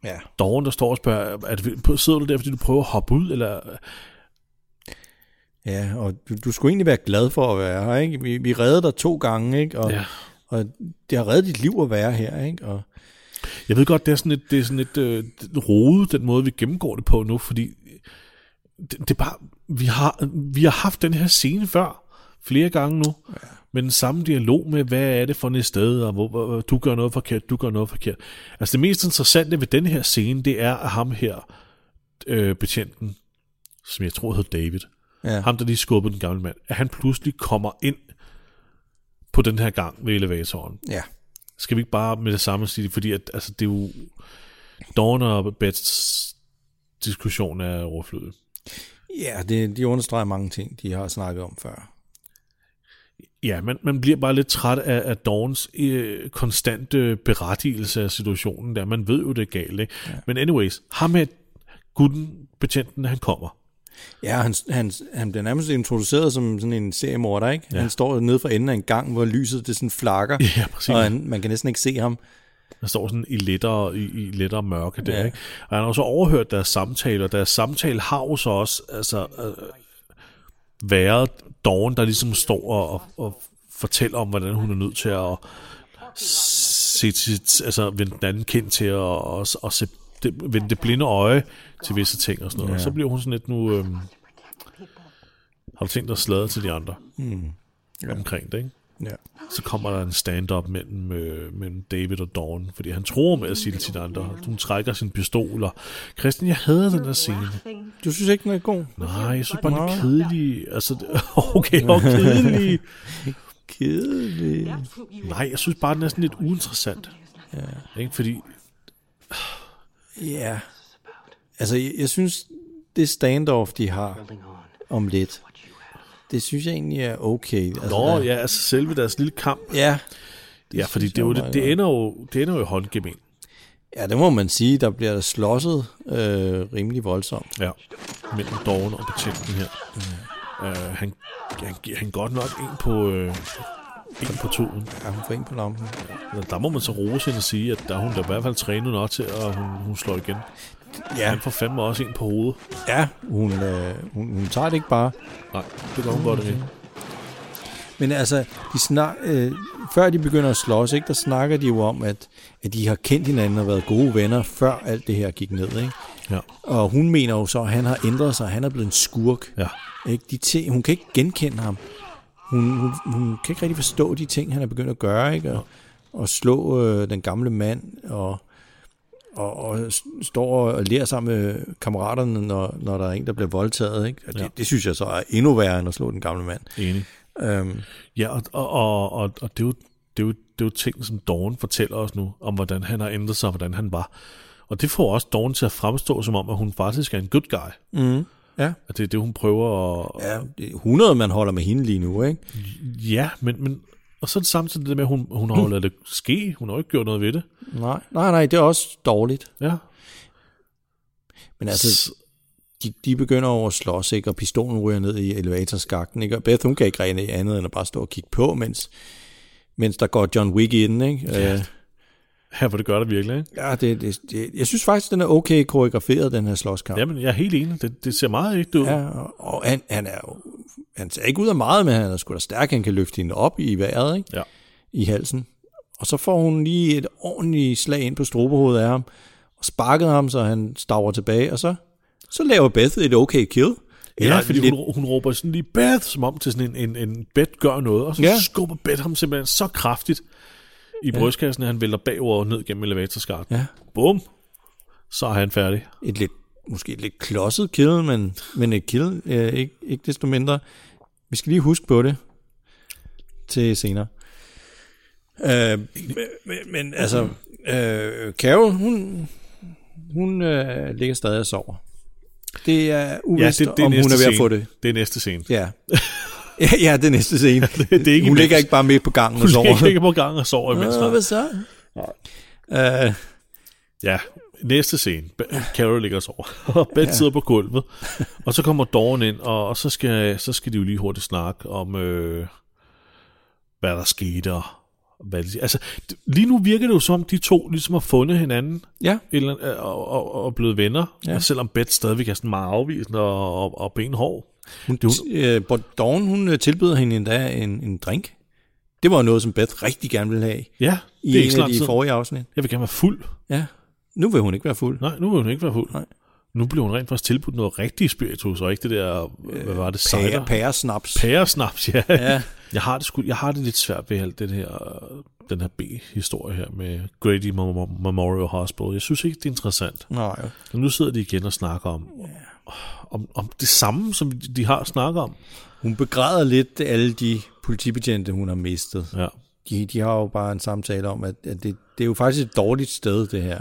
Ja.
Dawn, der står og spørger, er det, sidder du der, fordi du prøver at hoppe ud, eller...
Ja, og du, du skulle egentlig være glad for at være her, ikke? Vi, vi reddede dig to gange, ikke? Og,
Ja.
og det har reddet dit liv at være her, ikke? Og,
Jeg ved godt, det er sådan lidt, det er sådan lidt øh, rodet, den måde, vi gennemgår det på nu, fordi det, det er bare, vi har, vi har haft den her scene før, flere gange nu, ja. med den samme dialog med, hvad er det for et sted, og hvor, hvor, du gør noget forkert, du gør noget forkert. Altså det mest interessante ved den her scene, det er, at ham her, øh, betjenten, som jeg tror hed David,
ja.
ham der lige skubbede den gamle mand, at han pludselig kommer ind på den her gang ved elevatoren.
ja.
Skal vi ikke bare med det samme sige det? Fordi at, altså, det er jo... Dawn og Bets diskussion er overflødig.
Ja, det, de understreger mange ting, de har snakket om før.
Ja, man, man bliver bare lidt træt af, af Dawns øh, konstante berettigelse af situationen der. Man ved jo, det er galt, ikke? Ja. Men anyways, ham med gutten, betjenten, han kommer.
Ja, han, han, han bliver nærmest introduceret som sådan en seriemorder, ikke? Ja. Han står nede for enden af en gang, hvor lyset det sådan flakker,
Ja, præcis.
og han, man kan næsten ikke se ham.
Der står sådan i lettere, i, i lettere mørke der,
ja.
ikke? Og han har også overhørt deres samtale, og deres samtale har jo så også altså, øh, været Dawn, der ligesom står og, og, fortæller om, hvordan hun er nødt til at se sit, altså vende den anden kind til at og, og se, det, vende det blinde øje til visse ting og sådan noget. Ja. Og så bliver hun sådan lidt nu... Øhm, har du tænkt dig at sladre til de andre mm. ja. omkring det, ikke?
Ja.
så kommer der en stand-up mellem, øh, mellem David og Dawn, fordi han tror med at sige det til de andre. Hun trækker sin pistol, og Christian, jeg hader den der scene.
Du synes ikke, den er god?
Nej, jeg synes bare, den er kedelig. Altså, okay, hvor kedelig.
Kedelig.
Nej, jeg synes bare, den er sådan lidt uinteressant. Ja. Ikke? Fordi,
Ja. Altså, jeg, jeg synes, det standoff, de har om lidt, det synes jeg egentlig er okay. Altså,
nå,
der-
ja, altså selve deres lille kamp.
Ja,
Ja, fordi det, er jo, det, det, ender jo, det ender jo i håndgemæng.
ja, det må man sige. Der bliver slåsset øh, rimelig voldsomt.
Ja, mellem Dawn og betjenten her. Mm. Uh, han, han han godt nok en på, øh, en på tuen.
Ja, hun får en på lampen.
Men Der må man så rose hende og sige, at der er hun da i hvert fald trænet nok til, at hun, hun slår igen.
Ja,
Han får fandme også en på hovedet.
ja hun, øh, hun, hun tager det ikke bare.
Nej, det gør hun godt ikke.
Men altså, de snak, øh, før de begynder at slås, ikke, der snakker de jo om, at, at de har kendt hinanden og været gode venner, før alt det her gik ned. Ikke?
Ja.
Og hun mener jo så, at han har ændret sig, han er blevet en skurk.
Ja.
Ikke? De ting, hun kan ikke genkende ham. Hun, hun, hun kan ikke rigtig forstå de ting, han er begyndt at gøre. Ikke? Og, og slå øh, den gamle mand, og, og, og står og lærer sammen med kammeraterne, når, når der er en, der bliver voldtaget. Ikke? Og det,
Ja.
det synes jeg så er endnu værre, end at slå den gamle mand.
Enig.
Øhm,
Ja, og, og, og, og, og det, er jo, det, er jo, det er jo ting, som Dawn fortæller os nu, om hvordan han har ændret sig, og hvordan han var. Og det får også Dawn til at fremstå som om, at hun faktisk er en good guy.
mm, ja.
At det er det, hun prøver at...
Ja, det er 100, man holder med hende lige nu, ikke?
Ja, men, men og så det samtidig det med, at hun, hun har jo ladet det ske. Hun har ikke gjort noget ved det.
Nej, nej, nej, det er også dårligt.
Ja.
Men altså,
S-
de, de begynder over at slås, ikke? Og pistolen ryger ned i elevatorskakten, ikke? Og Beth, hun kan ikke rene andet end at bare stå og kigge på, mens, mens der går John Wick i den, ikke? Ja, øh,
her, hvor det gør det virkelig, ikke?
ja det, det, det, jeg synes faktisk, den er okay koreograferet, den her slåskamp.
Jamen, jeg er helt enig. Det, det ser meget ægte ud.
Ja, og, og han, han er jo, han ser ikke ud af meget, men han er sgu da stærk, han kan løfte hende op i vejret, ikke?
Ja.
I halsen. Og så får hun lige et ordentligt slag ind på strobehovedet af ham, og sparket ham, så han staver tilbage, og så, så laver Beth et okay kill.
Ja, fordi
lidt,
hun, hun råber sådan lige Beth, som om til sådan en, en, en Beth gør noget, og så
Ja.
ja. skubber Beth ham simpelthen så kraftigt i brystkassen, at han vælter bagover ned gennem elevatorskakten.
Ja.
Bum! Så er han færdig.
et lidt, måske et lidt klodset kill, men, men et kill, øh, ikke, ikke desto mindre. Vi skal lige huske på det til senere. Øh, men, men, men altså, øh, Carol, hun, hun øh, ligger stadig og sover. Det er uvist, ja, det, det om hun er ved
scene.
at få det.
Det er næste scene.
Ja. ja, ja, det er næste scene.
det er ikke
hun
imens.
ligger ikke bare midt på gangen og
Hun
sover.
ligger på gang og sover imens.
Nå,
Nej.
hvad så? Øh,
Ja, næste scene. Carol ligger og sover. Og ja. sidder på gulvet. Og så kommer Dawn ind, og, og så, skal, så skal de jo lige hurtigt snakke om, øh, hvad der skete. Og hvad de, altså, lige nu virker det jo som om, de to ligesom har fundet hinanden
ja,
eller øh, og, og, og blevet venner.
Ja.
Selvom Beth stadigvæk er sådan meget afvisende og, og, og benhård.
Hun, øh, Dawn, hun øh, tilbyder hende endda en, en drink. Det var noget, som Beth rigtig gerne ville have
Ja,
i
det er ikke
en af de forrige afsnit.
Jeg vil gerne være fuld.
Ja, nu vil hun ikke være fuld.
Nej, nu vil hun ikke være fuld.
Nej.
Nu bliver hun rent faktisk tilbudt noget rigtig spiritus, og ikke det der, hvad var det,
Pære,
cider?
pæresnaps.
Pæresnaps, ja.
Ja.
Jeg har det, sgu, jeg har det lidt svært ved alt det her, den her B-historie her med Grady Mem- Memorial Hospital. Jeg synes ikke, det er interessant.
Nej,
Men nu sidder de igen og snakker om, om, om det samme, som de har snakket om.
hun begræder lidt alle de politibetjente, hun har mistet.
Ja.
De, de har jo bare en samtale om, at, at det, det er jo faktisk et dårligt sted, det her.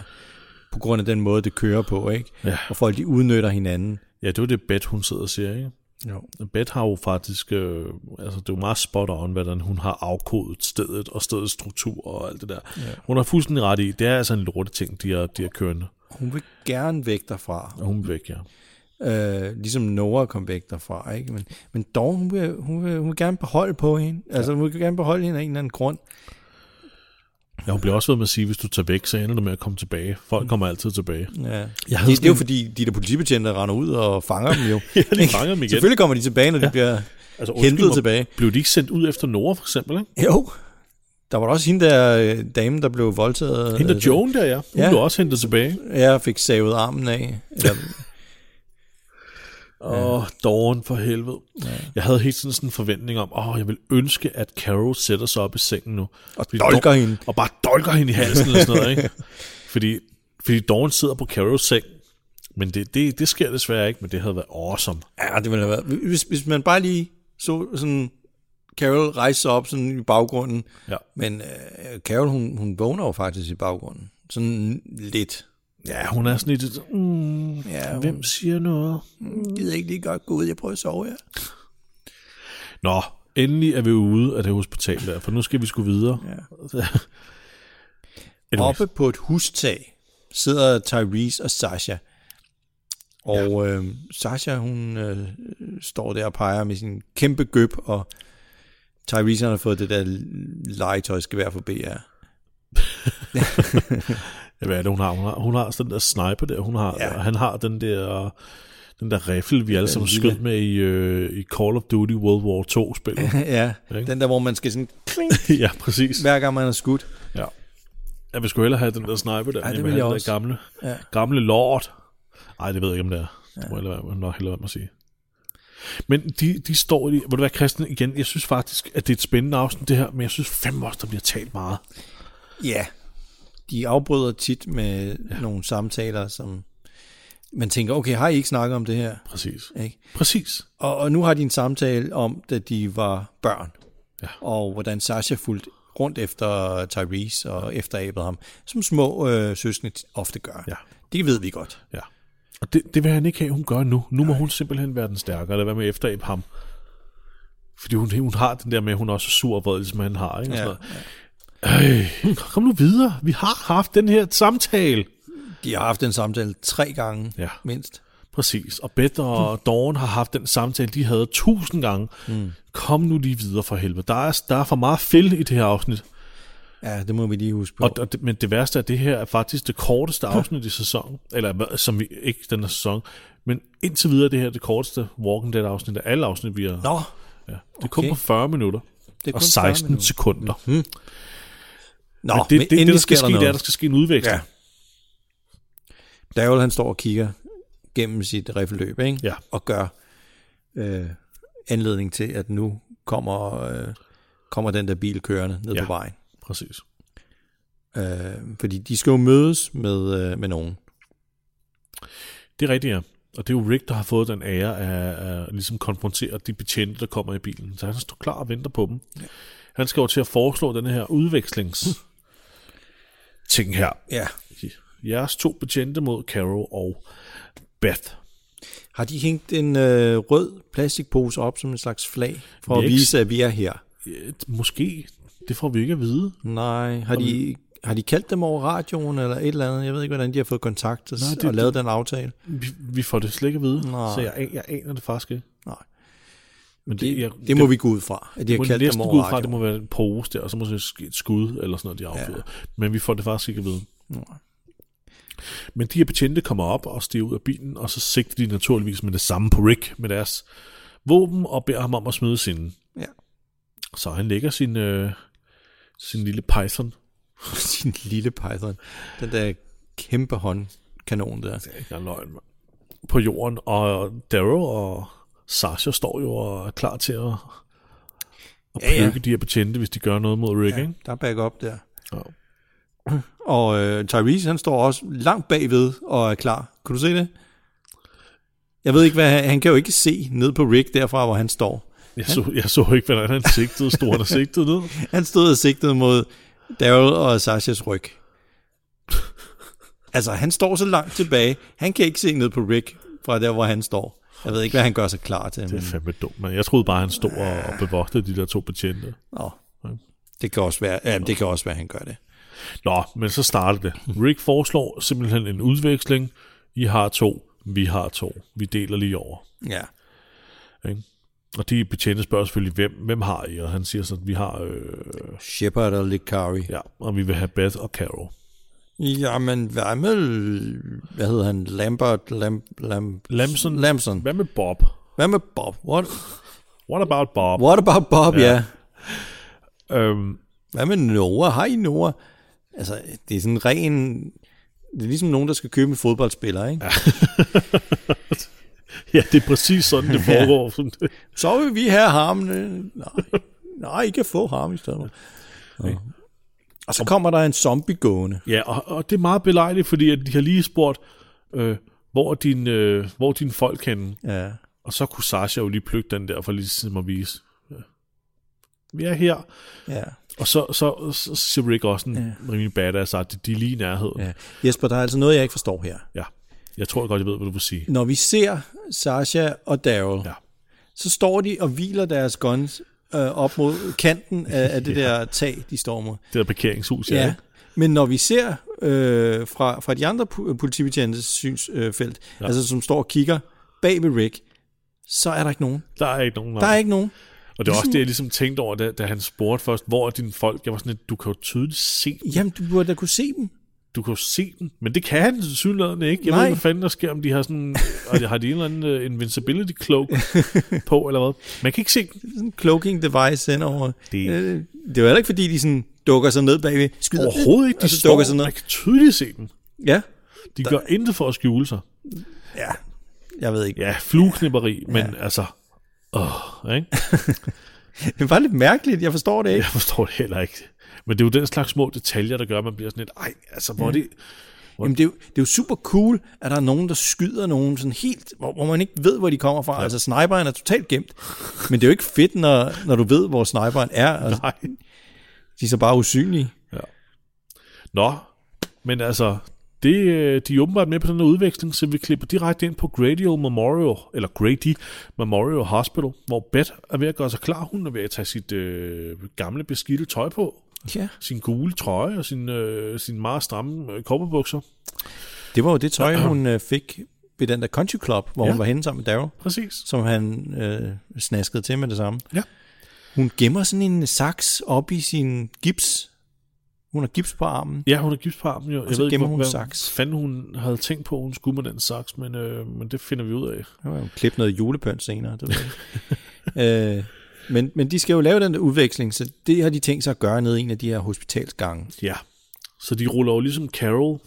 På grund af den måde, det kører på, ikke?
Ja.
Og folk, de udnytter hinanden.
Ja, det var det, Beth, hun sidder og siger, ikke?
Jo.
Beth har jo faktisk, øh, altså det er jo meget spot on, hvordan hun har afkodet stedet og stedets struktur og alt det der. Ja. Hun har fuldstændig ret i, det er altså en lorte ting, de har, de har kørende.
Hun vil gerne væk derfra.
Og hun er væk, ja.
Øh, ligesom Nora kom væk derfra, ikke? Men, men dog, hun vil, hun, vil, hun vil gerne beholde på hende. Altså, hun vil gerne beholde hende af en eller anden grund.
Ja, hun bliver også ved med at sige, hvis du tager væk, så ender det med at komme tilbage. Folk kommer altid tilbage.
Ja.
Jeg
Det, det er jo fordi, de der politibetjente render ud og fanger dem jo.
Ja, de fanger dem igen.
Selvfølgelig kommer de tilbage, når de bliver
Altså,
hentet tilbage.
Blev de ikke sendt ud efter Nora, for eksempel? Ikke?
Jo. Der var også hende der øh, dame, der blev voldtaget.
Hende der
øh,
Joan der, ja. Hun
Ja.
ja. blev også hentet tilbage.
Jeg fik savet armen af. Eller,
Åh, oh, Dawn for helvede. Ja. Jeg havde helt sådan sådan en forventning om, åh, oh, jeg vil ønske, at Carol sætter sig op i sengen nu.
og dolker
Dawn-
hende.
Og bare dolker hende i halsen eller sådan noget, ikke? Fordi, fordi Dawn sidder på Carols seng. Men det, det, det sker desværre ikke, men det havde været awesome.
Ja, det ville have været. Hvis, hvis man bare lige så sådan Carol rejse sig op sådan i baggrunden.
Ja.
Men øh, Carol, hun, hun vågner jo faktisk i baggrunden. Sådan lidt.
Ja, hun er sådan lidt, mm,
Ja, hun
hvem siger noget?
gider ikke lige godt gå ud. Jeg prøver at sove, ja.
Nå, endelig er vi ude af det hospital der, for nu skal vi sgu videre.
Ja. Oppe på et hustag sidder Tyrese og Sasha. Og øh, Sasha, hun øh, står der og peger med sin kæmpe gøb, og Tyrese har fået det der legetøjsgevær for BR.
Ja, hvad er det, hun har? Hun har, hun har sådan den der sniper der, hun har,
Ja.
han har den der, den der riffel, vi alle sammen skød med i, øh, i Call of Duty World War 2-spillet.
ja,
Ikke?
den der, hvor man skal sådan kling,
ja, præcis.
hver gang man er skudt.
Ja. Jeg vil sgu hellere have den der sniper der,
Ej, det vil jeg
den
også.
der gamle,
Ja.
gamle lord. Nej, det ved jeg ikke, om det er. Det må jeg være- nok hellere være at sige. Men de, de står i, vil du være Christian igen, jeg synes faktisk, at det er et spændende afsnit det her, men jeg synes fandme også, der bliver talt meget.
Ja. De afbryder tit med ja. nogle samtaler, som man tænker, okay, har I ikke snakket om det her?
Præcis.
Ikke?
Præcis.
Og, og nu har de en samtale om, da de var børn,
Ja.
og hvordan Sasha fulgte rundt efter Tyrese og efteræbede ham, som små øh, søskende ofte gør.
Ja.
Det ved vi godt.
Ja. Og det, det vil han ikke have, hun gør nu. Nu må hun simpelthen være den stærkere, eller være med efter ham. Fordi hun, hun har den der med, at hun også er sur og vred, ligesom han har. Ikke? Og
Ja.
sådan noget. Øh, kom nu videre. Vi har haft den her samtale.
De har haft en samtale tre gange,
Ja.
mindst.
Præcis. Og Beth og Dawn har haft den samtale, de havde tusind gange. Mm. Kom nu lige videre for helvede. Der er, der er for meget fæld i det her afsnit.
Ja, det må vi lige huske på.
Og, og det, men det værste er, at det her er faktisk det korteste afsnit i sæsonen. Eller hvad- som vi ikke den her sæson. Men indtil videre er det her det korteste Walking Dead afsnit af alle afsnit, vi har.
Nå,
Ja. Det er kun
Okay.
på 40 minutter.
det er kun
Og
40
16
minutter.
sekunder. Mm.
Nå,
Men det, det, det, det, der skal ske, det er,
noget.
der skal ske en udveksling.
Ja. Daryl, han står og kigger gennem sit riffeløb, ikke?
Ja.
Og gør øh, anledning til, at nu kommer, øh, kommer den der bil kørende ned
Ja.
på vejen.
Præcis.
Øh, fordi de skal jo mødes med, øh, med nogen.
Det er rigtigt, ja. Og det er jo Rick, der har fået den ære af at ligesom konfrontere de betjente, der kommer i bilen. Så han står klar og venter på dem. Ja. Han skal jo til at foreslå den her udvekslings ting her.
Ja.
Jeres to betjente mod Carol og Beth.
Har de hængt en øh, rød plastikpose op som en slags flag, for
er
at vise, at vi er her?
Øh, Måske. Det får vi ikke at vide.
Nej. Har de, har de kaldt dem over radioen eller et eller andet? Jeg ved ikke, hvordan de har fået kontakt og,
Nej, det-
og lavet den aftale.
Vi, vi får det slet ikke at vide.
Nej.
Så jeg, jeg aner det faktisk ikke. Men
Det,
jeg,
det må vi gå ud fra, at de
det
har
må
kaldt dem
næsten gå
over
ud fra, det må være en pose der, og så må det ske et skud eller sådan noget, de affyrer. Ja. Men vi får det faktisk ikke at vide.
Nej.
Men de her betjente kommer op og stiger ud af bilen, og så sigter de naturligvis med det samme på Rick med deres våben og beder ham om at smide sin.
Ja.
Så han lægger sin, øh, sin lille python.
Sin lille python. Den der kæmpe håndkanon der.
Det er ikke løgn. På jorden, og Darrow og Sasha står jo og er klar til at, at
Ja, ja.
de her betjente, hvis de gør noget mod Rick,
Ja,
ikke?
der er back up der.
Ja.
Og øh, Tyrese, han står også langt bagved og er klar. Kan du se det? Jeg ved ikke, hvad han, han kan jo ikke se ned på Rick derfra, hvor han står.
Jeg så, jeg så ikke, hvordan han sigtede. Stod han og sigtede ned?
Han stod og sigtede mod Daryl og Sashas ryg. Altså, han står så langt tilbage. Han kan ikke se ned på Rick fra der, hvor han står. Jeg ved ikke, hvad han gør sig klar til.
Det er
Men,
fandme dumt, men jeg troede bare, han stod og, og bevogtede de der to betjente.
Nå, det kan også være, ja, det kan også være, han gør det.
Nå, men så starter det. Rick foreslår simpelthen en udveksling. I har to, vi har to. Vi deler lige over.
Ja.
Ikke? Og de betjente spørger selvfølgelig, hvem, hvem har I? Og han siger så, at vi har, øh,
Shepard og Likari.
ja, og vi vil have Beth og Carol.
Jamen, hvad med, hvad hedder han, Lambert, Lam, Lam,
Lamson.
Lamson.
Hvad med Bob?
Hvad med Bob? What,
What about Bob?
what about Bob, ja. ja.
Øhm,
Hvad med Noah? Hej Noah. Altså, det er sådan ren... Det er ligesom nogen, der skal købe en fodboldspiller, ikke? Ja.
ja, det er præcis sådan, det foregår.
Så vil vi have ham. Nej, nej, I kan få ham i stedet. Ja. Og så kommer der en zombie gående.
Ja, og, og det er meget belejligt, fordi at de har lige spurgt, øh, hvor, din, øh, hvor dine folk henne?
Ja.
Og så kunne Sasha jo lige plukke den der for lige ligesom at vise. Ja. Vi er her.
Ja.
Og så, så, så siger Rick også en ja. rimelig badass, at de er lige i nærheden. Ja.
ja. Jesper, der er altså noget, jeg ikke forstår her.
ja. Jeg tror godt, jeg ved, hvad du vil sige.
Når vi ser Sasha og Daryl,
Ja.
så står de og hviler deres guns øh, op mod kanten af, af det der tag, de står mod.
Det der parkeringshus, ja.
Ja. Men når vi ser øh, fra, fra de andre politibetjentes synsfelt, felt, ja. altså som står og kigger bag ved Rick, så er der ikke nogen.
Der er ikke nogen.
Der er ikke nogen.
Og det er også det, jeg ligesom tænkte over, da, da han spurgte først, hvor er dine folk? Jeg var sådan lidt, du kan jo tydeligt se dem.
Jamen, du burde da kunne se dem.
Du kan jo se dem. Men det kan han synligheden ikke. Jeg
Nej.
ved ikke, hvad fanden der sker, om de har sådan... har de en eller anden uh, invincibility cloak på, eller hvad? Man kan ikke se dem.
Sådan en cloaking device hen over.
Det-
Øh, det er jo heller ikke, fordi de sådan dukker sig ned bagved. Skyder,
Overhovedet ikke. De
og så
står,
dukker sig ned.
man kan tydeligt se dem.
Ja.
De gør intet for at skjule sig.
ja. Jeg ved ikke.
Ja, flueknipperi, men altså... Åh, ikke?
Det var lidt mærkeligt. Jeg forstår det ikke.
Jeg forstår det heller ikke. Men det er jo den slags små detaljer, der gør, at man bliver sådan lidt, ej, altså, hvor er det...
Jamen, det, er jo, det er jo super cool, at der er nogen, der skyder nogen sådan helt, hvor, hvor man ikke ved, hvor de kommer fra. Ja. Altså, sniperen er totalt gemt. Men det er jo ikke fedt, når, når du ved, hvor sniperen er. Altså,
Nej.
de er så bare usynlige.
Nå, men altså, det, øh, de er åbenbart med på den her udveksling, så vi klipper direkte ind på Grady Memorial, eller Grady Memorial Hospital, hvor Beth er ved at gøre sig klar. Hun er ved at tage sit øh, gamle beskidte tøj på,
Ja.
sin gule trøje og sin, øh, sin meget stramme øh, kopperbukser.
Det var jo det tøj, hun øh, fik ved den der country club, hvor ja.
Ja.
hun var henne sammen med Daryl,
Præcis.
som han øh, snaskede til med det samme.
Ja.
Hun gemmer sådan en saks op i sin gips. Hun har gips på armen.
Ja, hun er gips på armen jo. Jeg
så
ved ikke,
gemmer
hvor-
hun
hvad
saks.
fanden hun havde tænkt på, hun skulle med den saks, men, øh, men det finder vi ud af.
Var jo klippet noget julepønt senere. Det ved jeg ikke. øh, men, men de skal jo lave den der udveksling, så det har de tænkt sig at gøre nede i en af de her hospitalsgange.
Ja, så de ruller jo ligesom Carol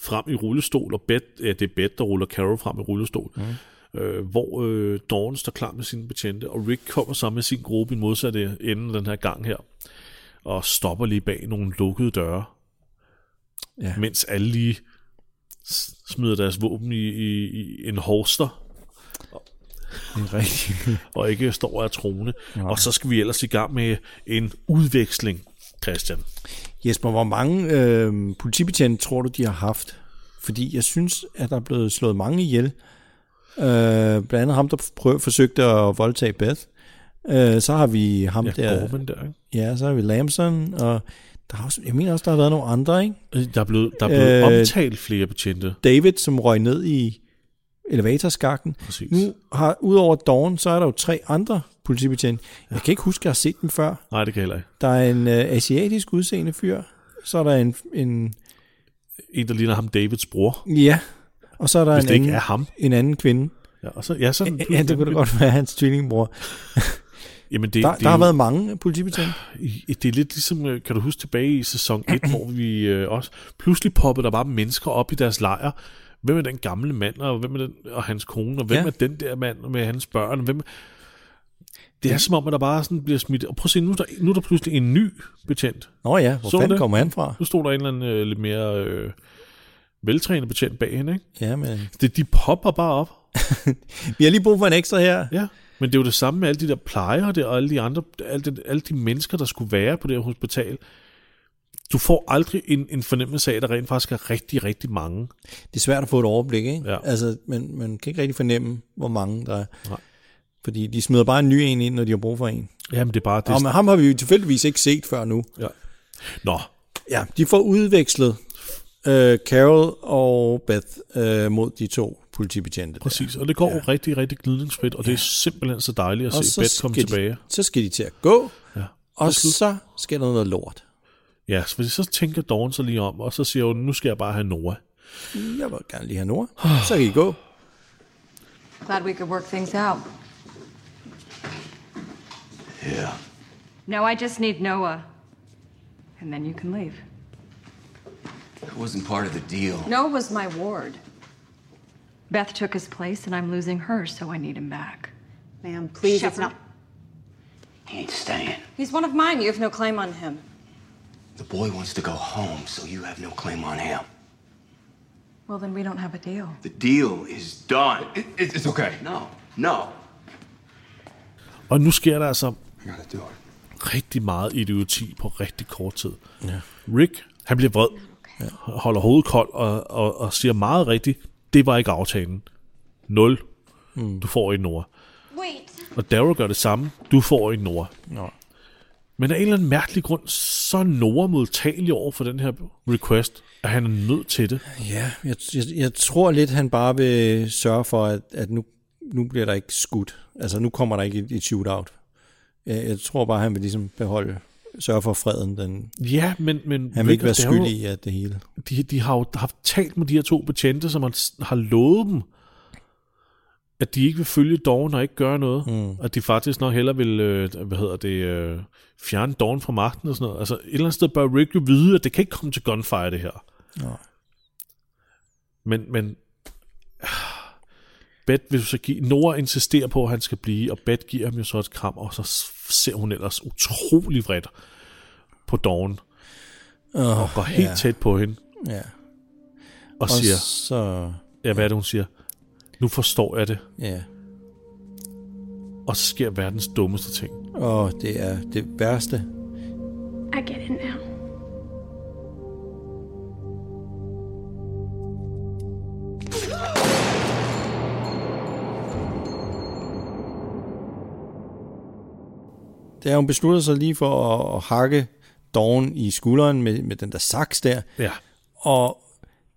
frem i rullestol, og Beth, ja, det er Beth, der ruller Carol frem i rullestol, mm. øh, hvor øh, Dawn står klar med sine betjente, og Rick kommer sammen med sin gruppe i modsatte ende den her gang her, og stopper lige bag nogle lukkede døre,
Ja.
mens alle lige smider deres våben i, i, i en holster,
Det er rigtigt.
og ikke står og er troende. Og så skal vi ellers i gang med en udveksling, Christian.
Jesper, hvor mange øh, politibetjente tror du, de har haft? Fordi jeg synes, at der er blevet slået mange ihjel. Øh, blandt andet ham, der prøv, forsøgte at voldtage Beth. Øh, så har vi ham
Ja,
der.
Gorman der, ikke?
Ja, så har vi Lamson, og der har også, jeg mener også, der har været nogle andre, ikke?
Øh, Der er blevet, der er blevet
Øh,
øh, omtalt flere betjente.
David, som røg ned i elevatorskakten.
Præcis.
Nu har, udover Dawn, så er der jo tre andre politibetjente. Jeg kan ikke huske, at jeg har set dem før.
Nej, det kan jeg heller ikke.
Der er en øh, asiatisk udseende fyr. Så er der en, en
En, der ligner ham Davids bror.
ja, og så er der
Hvis
en
det ikke
anden,
er ham.
en anden kvinde.
Ja, og så, ja, sådan,
Ja, det kunne da godt være hans tvillingbror.
Jamen, det,
Der,
det,
der
er
har
jo-
været mange politibetjente.
det er lidt ligesom, øh, kan du huske tilbage i sæson 1, hvor vi øh, også pludselig poppede der bare mennesker op i deres lejr. Hvem er den gamle mand, og hvem er den, og hans kone, og hvem
Ja.
er den der mand med hans børn? og Hvem, det er som om, at der bare sådan bliver smidt. Og prøv at se, nu er der, nu er der pludselig en ny betjent.
Nå ja, hvor
Så
fanden
det?
kommer han fra?
Nu stod der en eller anden øh, lidt mere øh, veltrænet betjent bag hende. Ikke?
Ja, men
Det, de popper bare op.
vi har lige brug for en ekstra her.
Ja, men det er jo det samme med alle de der plejere der, og alle de andre, alle de, alle de mennesker, der skulle være på det her hospital. Du får aldrig en, en fornemmelse af, at der rent faktisk er rigtig, rigtig mange.
Det er svært at få et overblik, ikke?
Ja.
Altså, man, man kan ikke rigtig fornemme, hvor mange der er.
Nej.
Fordi de smider bare en ny en ind, når de har brug for en.
Jamen, det er bare... Det,
Og men ham har vi jo tilfældigvis ikke set før nu.
ja. Nå,
Ja, de får udvekslet øh, Carol og Beth øh, mod de to politibetjente. der.
præcis. Og det går ja. rigtig, rigtig gnidningsfrit, og det er simpelthen så dejligt at
Og
se Beth komme
de-
tilbage.
Så skal de til at gå,
Ja.
og så sker der noget lort.
Ja, så, fordi så tænker Dawn sig lige om, og så siger hun, nu skal jeg bare have Nora.
Jeg vil gerne lige have Nora. Så kan I gå.
Glad we could work things out.
Yeah.
No, I just need Noah. And then you can leave.
That wasn't part of the deal.
Noah was my ward. Beth took his place, and I'm losing her, so I need him back.
Ma'am, please, it's
Shepard.
not.
He ain't staying.
He's one of mine. You have no claim on him.
The boy wants to go home, so you have no claim on him.
Well, then we don't have a deal.
The deal is done.
It, it, it's okay.
No, no.
Og nu sker der altså rigtig meget idioti på rigtig kort tid. Ja. Rick, han bliver vred, holder hovedet koldt og, og, og siger meget rigtigt, det var ikke aftalen. 0. Mm. Du får en Nora.
Wait.
Og Daryl gør det samme. Du får en Nora.
Nå.
Men af en eller anden mærkelig grund, så er Nora modtagelig over for den her request, at han er nødt til det.
Ja, jeg, jeg, jeg tror lidt, han bare vil sørge for, at, at nu, nu bliver der ikke skudt. Altså, nu kommer der ikke et, et shootout. Jeg, jeg tror bare, han vil ligesom beholde, sørge for freden. Den,
Ja, men... men
han vil ikke være skyldig i at det hele.
de, de har jo haft talt med de her to betjente, som har, har lovet dem, at de ikke vil følge Dawn og ikke gøre noget. Mm. At de faktisk nok heller vil, øh, hvad hedder det, øh, fjerne Dawn fra magten og sådan noget. Altså et eller andet sted bør Rick jo vide, at det kan ikke komme til gunfire, det her.
Nej.
Men, men ah, Beth vil så give, Nora insisterer på, at han skal blive, og Beth giver ham jo så et kram, og så ser hun ellers utrolig vredt på Dawn,
Oh,
og går helt
ja.
tæt på hende,
Ja.
og,
Og
siger,
så...
ja, hvad er det, hun siger? Nu forstår jeg det.
Ja.
Og så sker verdens dummeste ting.
Og det er det værste.
I get it now.
Det er hun beslutter sig lige for at, at hakke Dawn i skulderen med, med den der saks der.
Ja,
Og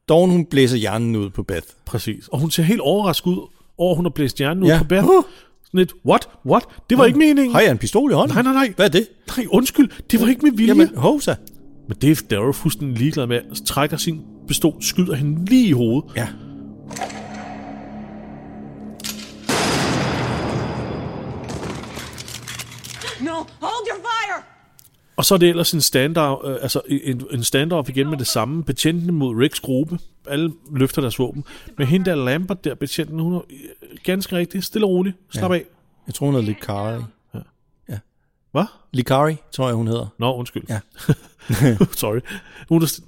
Dawn, hun blæser hjernen ud på Beth.
præcis. Og hun ser helt overrasket ud over, at hun har blæst hjernen ud
Ja.
på Beth.
Uh.
Sådan lidt, what? What? Det var ikke meningen.
Har jeg en pistol i hånden?
Nej, nej, nej.
Hvad er det?
Nej, undskyld. Det var ikke med vilje.
Jamen, hovsa.
Men det er Daryl fuldstændig ligeglad med. Så trækker sin pistol, skyder hende lige i hovedet.
Ja.
No, hold your fire!
Og så er det ellers en standoff, øh, altså en, en standoff igen med det samme. Betjentene mod Ricks gruppe. Alle løfter deres våben. Men hende der Lambert der, betjenten, hun er øh, ganske rigtig stille og rolig. Slap ja. af.
Jeg tror, hun hedder Likari.
Hvad?
Likari, tror jeg, hun hedder.
Nå, undskyld.
Ja.
Sorry. Hun er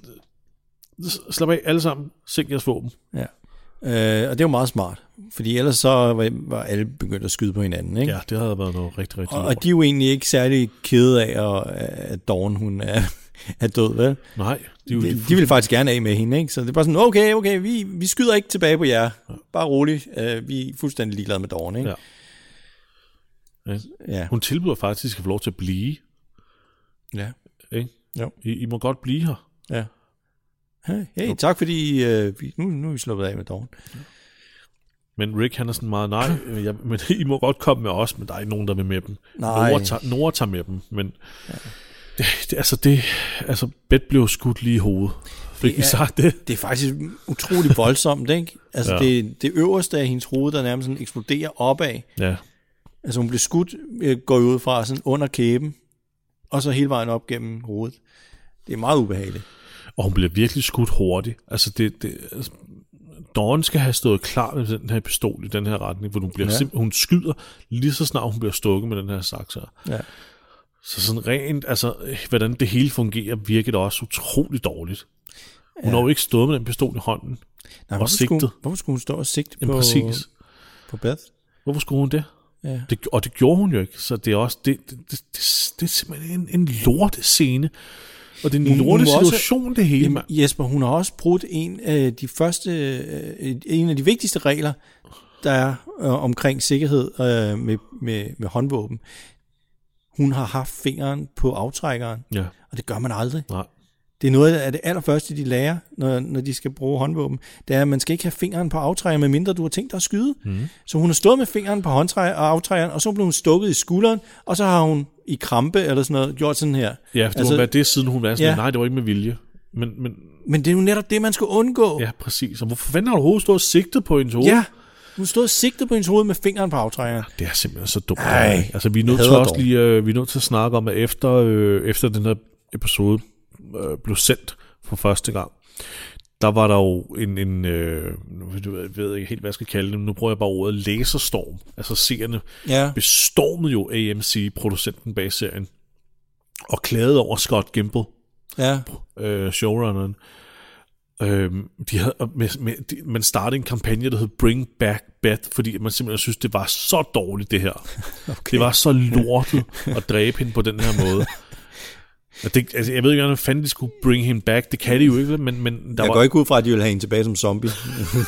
slap af alle sammen. Sænk jeres våben.
Ja. Øh, og det er jo meget smart. Fordi ellers så var, var alle begyndt at skyde på hinanden, ikke?
Ja, det havde været noget rigtig, rigtig
Og,
lort.
og de er jo egentlig ikke særlig kede af, at, at Dawn, hun er, er død, vel?
Nej, de,
De, de vil faktisk gerne af med hende, ikke? Så det er bare sådan, okay, okay, vi, vi skyder ikke tilbage på jer. Bare roligt. Uh, vi er fuldstændig ligeglade med Dawn, ikke?
Ja. Ja.
Ja.
Hun tilbyder faktisk at få lov til at blive.
Ja.
Ikke?
Jo.
I, I må godt blive her.
ja. Hey, tak fordi, uh, vi, nu, nu er vi sluppet af med Dawn.
Men Rick han er sådan meget, nej, øh, jeg, men I må godt komme med os, men der er ikke nogen, der vil med dem.
Nej.
Nora tager, Nora tager med dem, men ja. det, det, altså det, altså Beth blev skudt lige i hovedet. Fik vi
er-
sagt det?
Det er faktisk utrolig voldsomt, ikke? Altså,
Ja.
ja. det, det øverste af hendes hoved, der nærmest sådan eksploderer opad.
Ja.
Altså, hun blev skudt, øh, går ud fra sådan under kæben, og så hele vejen op gennem hovedet. Det er meget ubehageligt.
Og hun bliver virkelig skudt hurtigt. Altså det, det altså, Dawn skal have stået klar med den her pistol i den her retning, for hun, bliver
Ja.
hun skyder lige så snart hun bliver stukket med den her saks her.
Ja.
Så sådan rent, altså, hvordan det hele fungerer, virker det også utroligt dårligt. Hun ja. har jo ikke stået med den pistol i hånden.
Nej,
Og
hvorfor, skulle,
sigtet.
hvorfor skulle hun stå og sigte
Jamen,
på,
præcis.
på Beth?
Hvorfor skulle hun det?
Ja.
det? Og det gjorde hun jo ikke, så det er også, det, det, det, det, det er simpelthen en, en lortescene. Og det er en lortet
var også-
situation, det hele, mand.
Jesper, hun har også brudt en af de første, øh, en af de vigtigste regler, der er øh, omkring sikkerhed øh, med, med, med håndvåben. Hun har haft fingeren på aftrækkeren,
Ja,
og det gør man aldrig.
nej.
Det er noget af det allerførste, de lærer, når, når de skal bruge håndvåben. Det er, at man skal ikke have fingeren på aftrækkeren, medmindre du har tænkt dig at skyde. Mm. Så hun har stået med fingeren på håndtræ- og aftrækkeren, og så blev hun stukket i skulderen, og så har hun i krampe eller sådan noget gjort sådan her.
Ja, for det altså, må være det, siden hun var sådan,
Ja.
nej, det var ikke med vilje. Men, men
Men det er jo netop det, man skal undgå.
ja, præcis. Og hvorfor fanden har du overhovedet stået sigtet på hendes hoved?
Ja, hun stod og sigtede på hendes hoved med fingeren på aftrækkeren.
Det er simpelthen så dumt.
Ej,
altså, vi er nødt til også
dog.
lige, øh, vi er nødt til at snakke om, at efter, øh, efter den her episode øh, blev sendt for første gang, der var der jo en, en øh, jeg ved ikke helt, hvad jeg skal kalde det, men nu bruger jeg bare ordet laserstorm. Altså seerne
Ja.
bestormede jo AMC, producenten bag serien, og klagede over Scott Gimple,
Ja,
øh, showrunneren. Øhm, de havde, med, med, de, man startede en kampagne, der hed Bring Back Beth, fordi man simpelthen synes, det var så dårligt, det her. Okay. Det var så lortet at dræbe hende på den her måde. Og det, altså, jeg ved ikke, hvordan fanden de skulle bring him back. Det kan de jo ikke, men, men der
jeg
var,
går ikke ud fra, at de vil have hende tilbage som zombie.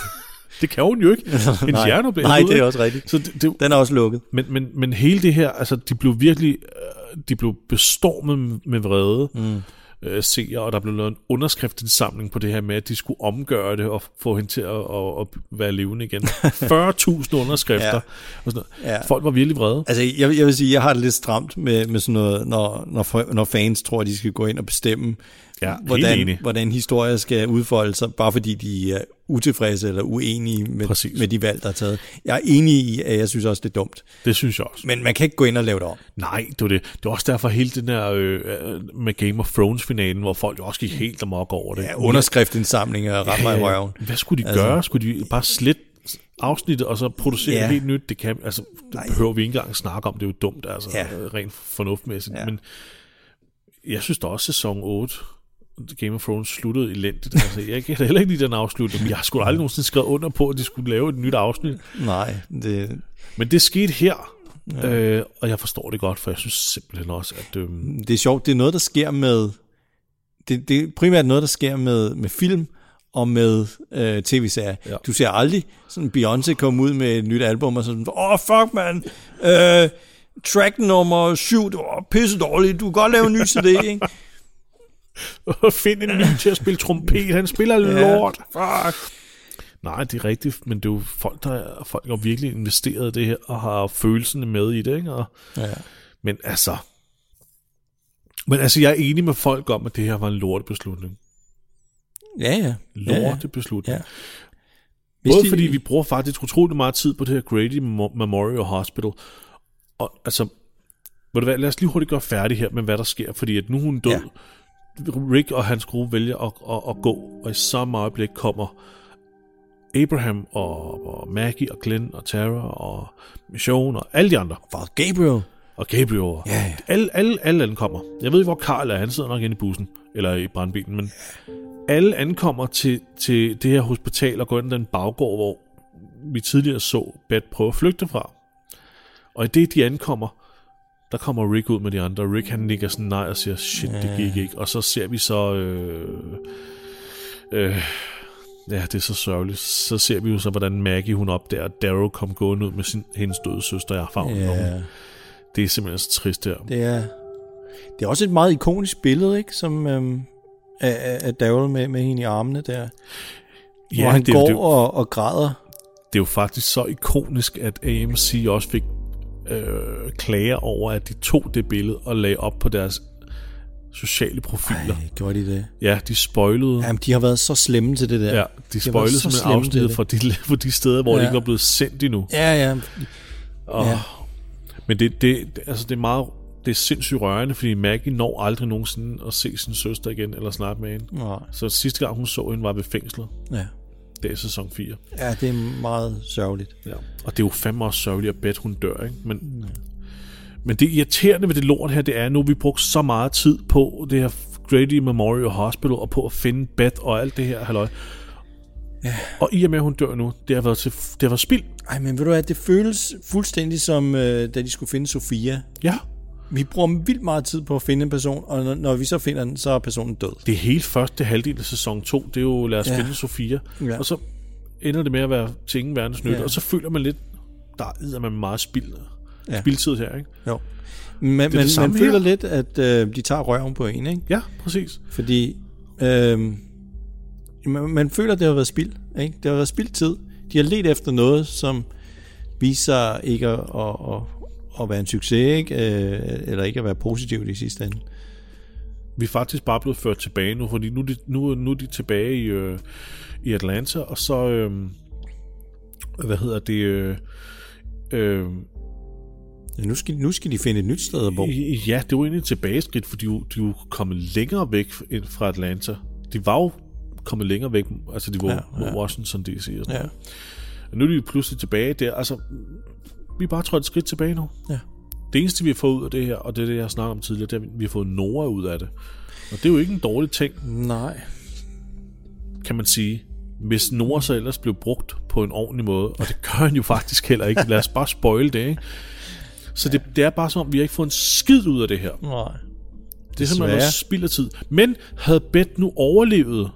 det kan hun jo ikke. Hendes
Nej.
hjerne er blevet
Nej, det er også rigtigt.
Så det, det,
Den er også lukket.
men, men, men hele det her, altså de blev virkelig, øh, de blev bestormet med- med vrede mm. Øh, seere, og der blev lavet en underskriftsindsamling på det her med, at de skulle omgøre det og få hende til at, at, at være levende igen. 40.000 underskrifter.
Ja.
Og sådan noget.
Ja.
Folk var virkelig vrede.
Altså, jeg, jeg vil sige, jeg har det lidt stramt med, med sådan noget, når, når, når fans tror, at de skal gå ind og bestemme,
Ja,
hvordan, hvordan historier skal udfolde sig, bare fordi de er utilfredse eller uenige med,
Præcis.
med de valg, der er taget. Jeg er enig i, at jeg synes også, det er dumt.
Det synes jeg også.
Men man kan ikke gå ind og lave det om.
Nej, det var det. Det var også derfor hele den der øh, øh, med Game of Thrones-finalen, hvor folk jo også gik helt amok over det.
Ja, underskriftindsamlinger og ret mig i røven.
Hvad skulle de
Altså-
gøre? Skulle de bare slet afsnittet, og så producere
Ja.
ja. helt nyt? Det, kan, altså, det
Nej.
behøver vi ikke engang snakke om. Det er jo dumt, altså,
Ja.
ja. rent fornuftmæssigt.
Ja.
Ja. Men jeg synes da også, sæson 8 Game of Thrones sluttede elendigt. Altså, jeg kan heller ikke lide den afslutning, jeg da aldrig nogensinde skrevet under på, at de skulle lave et nyt afsnit.
Nej, det,
Men det skete her, ja. øh, og jeg forstår det godt, for jeg synes simpelthen også, at... Øh,
det er sjovt. Det er noget, der sker med... Det, det er primært noget, der sker med, med film og med øh, tv-serier. Ja. Du ser aldrig sådan Beyoncé komme ud med et nyt album og sådan, åh, oh, fuck, man. Øh, track nummer syv, det var pisse dårligt. Du kan godt lave en ny CD, ikke?
Find en ny til at spille trompet. Han spiller
Ja.
lort. Fuck. Nej, det er rigtigt, men det er jo folk, der folk har virkelig investeret i det her, og har følelserne med i det, ikke? Og,
Ja.
men altså... Men altså, jeg er enig med folk om, at det her var en lortebeslutning.
Ja, ja.
Lortebeslutning.
Ja.
Ja.
Hvis
Både
de-
fordi vi bruger faktisk utrolig meget tid på det her Grady Memo- Memorial Hospital. Og altså, ved du hvad, lad os lige hurtigt gøre færdig her med, hvad der sker. Fordi at nu hun død.
Ja.
Rick og hans gruppe vælger at, at, at gå. Og i samme øjeblik kommer Abraham og, og Maggie og Glenn og Tara og Michonne og alle de andre.
For Gabriel.
Og Gabriel.
Ja, ja.
Alle, alle, alle ankommer. Jeg ved ikke, hvor Karl er. Han sidder nok inde i bussen. Eller i brandbilen. Men alle ankommer til, til det her hospital og går ind i den baggård, hvor vi tidligere så Beth prøve at flygte fra. Og i det, de ankommer, der kommer Rick ud med de andre. Rick, han ligger sådan nej og siger, shit, det gik ikke. Og så ser vi så... Øh, øh, ja, det er så sørgeligt. Så ser vi jo så, hvordan Maggie, hun opdager, at Darrow kom gående ud med sin, hendes døde søster i favnen.
Ja.
Det er simpelthen så trist her.
Det er, det er også et meget ikonisk billede, ikke? Som øhm, af, af Daryl med, med hende i armene der. Ja, hvor han
det,
går
det,
og, og græder.
det er jo faktisk så ikonisk, at AMC også fik øh, klager over, at de tog det billede og lagde op på deres sociale profiler.
Ej, gjorde de det?
Ja, de spoilede.
Jamen, de har været så slemme til det der.
Ja, de spoilede
så
simpelthen afsnittet
det.
fra de, fra de steder, hvor ja.
Ja.
de ikke var blevet sendt endnu.
Ja, ja.
Og,
Ja.
Men det, det, det, altså det er meget det er sindssygt rørende, fordi Maggie når aldrig nogensinde at se sin søster igen, eller snakke med hende.
Nej.
Så sidste gang hun så hende, var ved fængslet.
Ja.
Det er sæson 4.
ja, det er meget sørgeligt.
Ja. Og det er jo fandme også sørgeligt, at Beth hun dør, ikke? Men, men det irriterende ved det lort her, det er, at nu har vi brugt så meget tid på det her Grady Memorial Hospital, og på at finde Beth og alt det her, halløj. Ja. Og i og med, at hun dør nu, det har været, til, det har været spild.
Ej, men ved du hvad, det føles fuldstændig som, øh, da de skulle finde Sofia.
Ja.
Vi bruger vildt meget tid på at finde en person, og når, når vi så finder den, så er personen død.
Det helt første halvdel af sæson 2, det er jo lad os
Ja.
finde Sofia,
Ja.
og så ender det med at være til ingen verdens nytte,
Ja.
og så føler man lidt, der er man meget spild,
Ja.
spildtid her, ikke?
Jo. Men man,
det
man
samme
føler
her.
lidt, at øh, de tager røven på en, ikke?
Ja, præcis.
Fordi øh, man, man føler, at det har været spild. Ikke? Det har været spild tid. De har let efter noget, som viser ikke at, at, at, at være en succes, ikke? Øh, eller ikke at være positivt i sidste ende.
Vi er faktisk bare blevet ført tilbage nu, fordi nu er de, nu, nu er de tilbage i, øh, i Atlanta, og så, øh, hvad hedder det, øh, øh,
Ja, nu, skal, nu skal de finde et nyt sted at bo.
Ja, det var egentlig et tilbageskridt, for de, jo- de jo kommet længere væk ind fra Atlanta. De var jo kommet længere væk, altså de var
Ja,
ja. Washington DC og sådan
Ja.
Og nu er de jo pludselig tilbage der. Altså, vi er bare trådt et skridt tilbage nu.
Ja.
Det eneste, vi har fået ud af det her, og det er det, jeg har snakket om tidligere, det er, at vi har fået Nora ud af det. Og det er jo ikke en dårlig ting,
Nej.
kan man sige. Hvis Nora så ellers blev brugt på en ordentlig måde, og det gør han jo faktisk heller ikke. Lad os bare spoil det, ikke? Så det, det er bare som om, vi har ikke fået en skid ud af det her.
Nej.
Det er simpelthen noget spild af tid. Men havde Beth nu overlevet,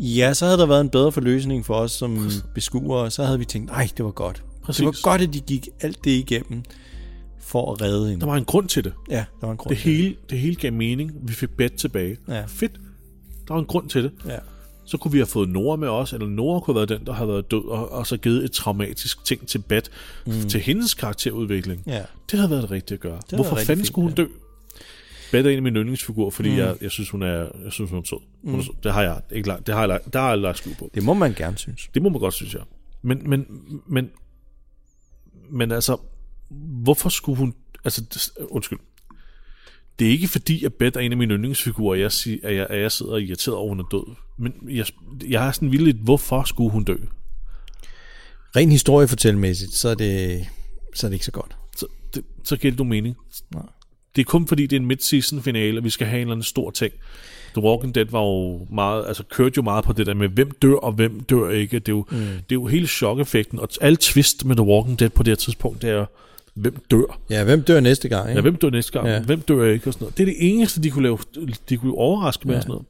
Ja, så havde der været en bedre forløsning for os som beskuere. Så havde vi tænkt, nej, det var godt.
Præcis.
Det var godt, at de gik alt det igennem for at redde hende.
der var en grund til det.
Ja, der var en grund
Det
til
hele, det hele gav mening. Vi fik Beth tilbage.
Ja.
Fedt. Der var en grund til det.
Ja.
Så kunne vi have fået Nora med os, eller Nora kunne have været den, der har været død, og, og så givet et traumatisk ting til Beth, mm. til hendes karakterudvikling.
Ja.
Det havde været det rigtige at gøre.
været
Hvorfor fanden skulle hun dø? Beth er en af mine yndlingsfigurer, fordi
Mm.
mm. jeg, jeg, synes, hun er, jeg synes, hun er sød. Hun er sød. Det har jeg ikke lagt, det har jeg, lagt- der har jeg lagt skjul på.
Det må man gerne synes.
Det må man godt synes, jeg. Men, men, men, men altså, hvorfor skulle hun... Altså, undskyld. Det er ikke fordi, at Beth er en af mine yndlingsfigurer, at jeg, siger, at jeg, at jeg sidder irriteret over, at hun er død. Men jeg, jeg har sådan vildt, hvorfor skulle hun dø?
Rent historiefortællemæssigt, så er det, så er det ikke så godt.
Så, det, så giver det nogen mening.
Nej.
Det er kun fordi, det er en mid-season finale, og vi skal have en eller anden stor ting. The Walking Dead var jo meget, altså kørte jo meget på det der med, hvem dør og hvem dør ikke. Det er jo, mm. det er jo hele chok-effekten, og alle twist med The Walking Dead på det her tidspunkt, det er, hvem dør?
Ja, hvem dør næste gang? Ikke?
Ja, hvem dør næste gang?
Ja.
Ja. Hvem dør ikke? Og sådan noget. Det er det eneste, de kunne lave. De kunne overraske med ja. og sådan noget.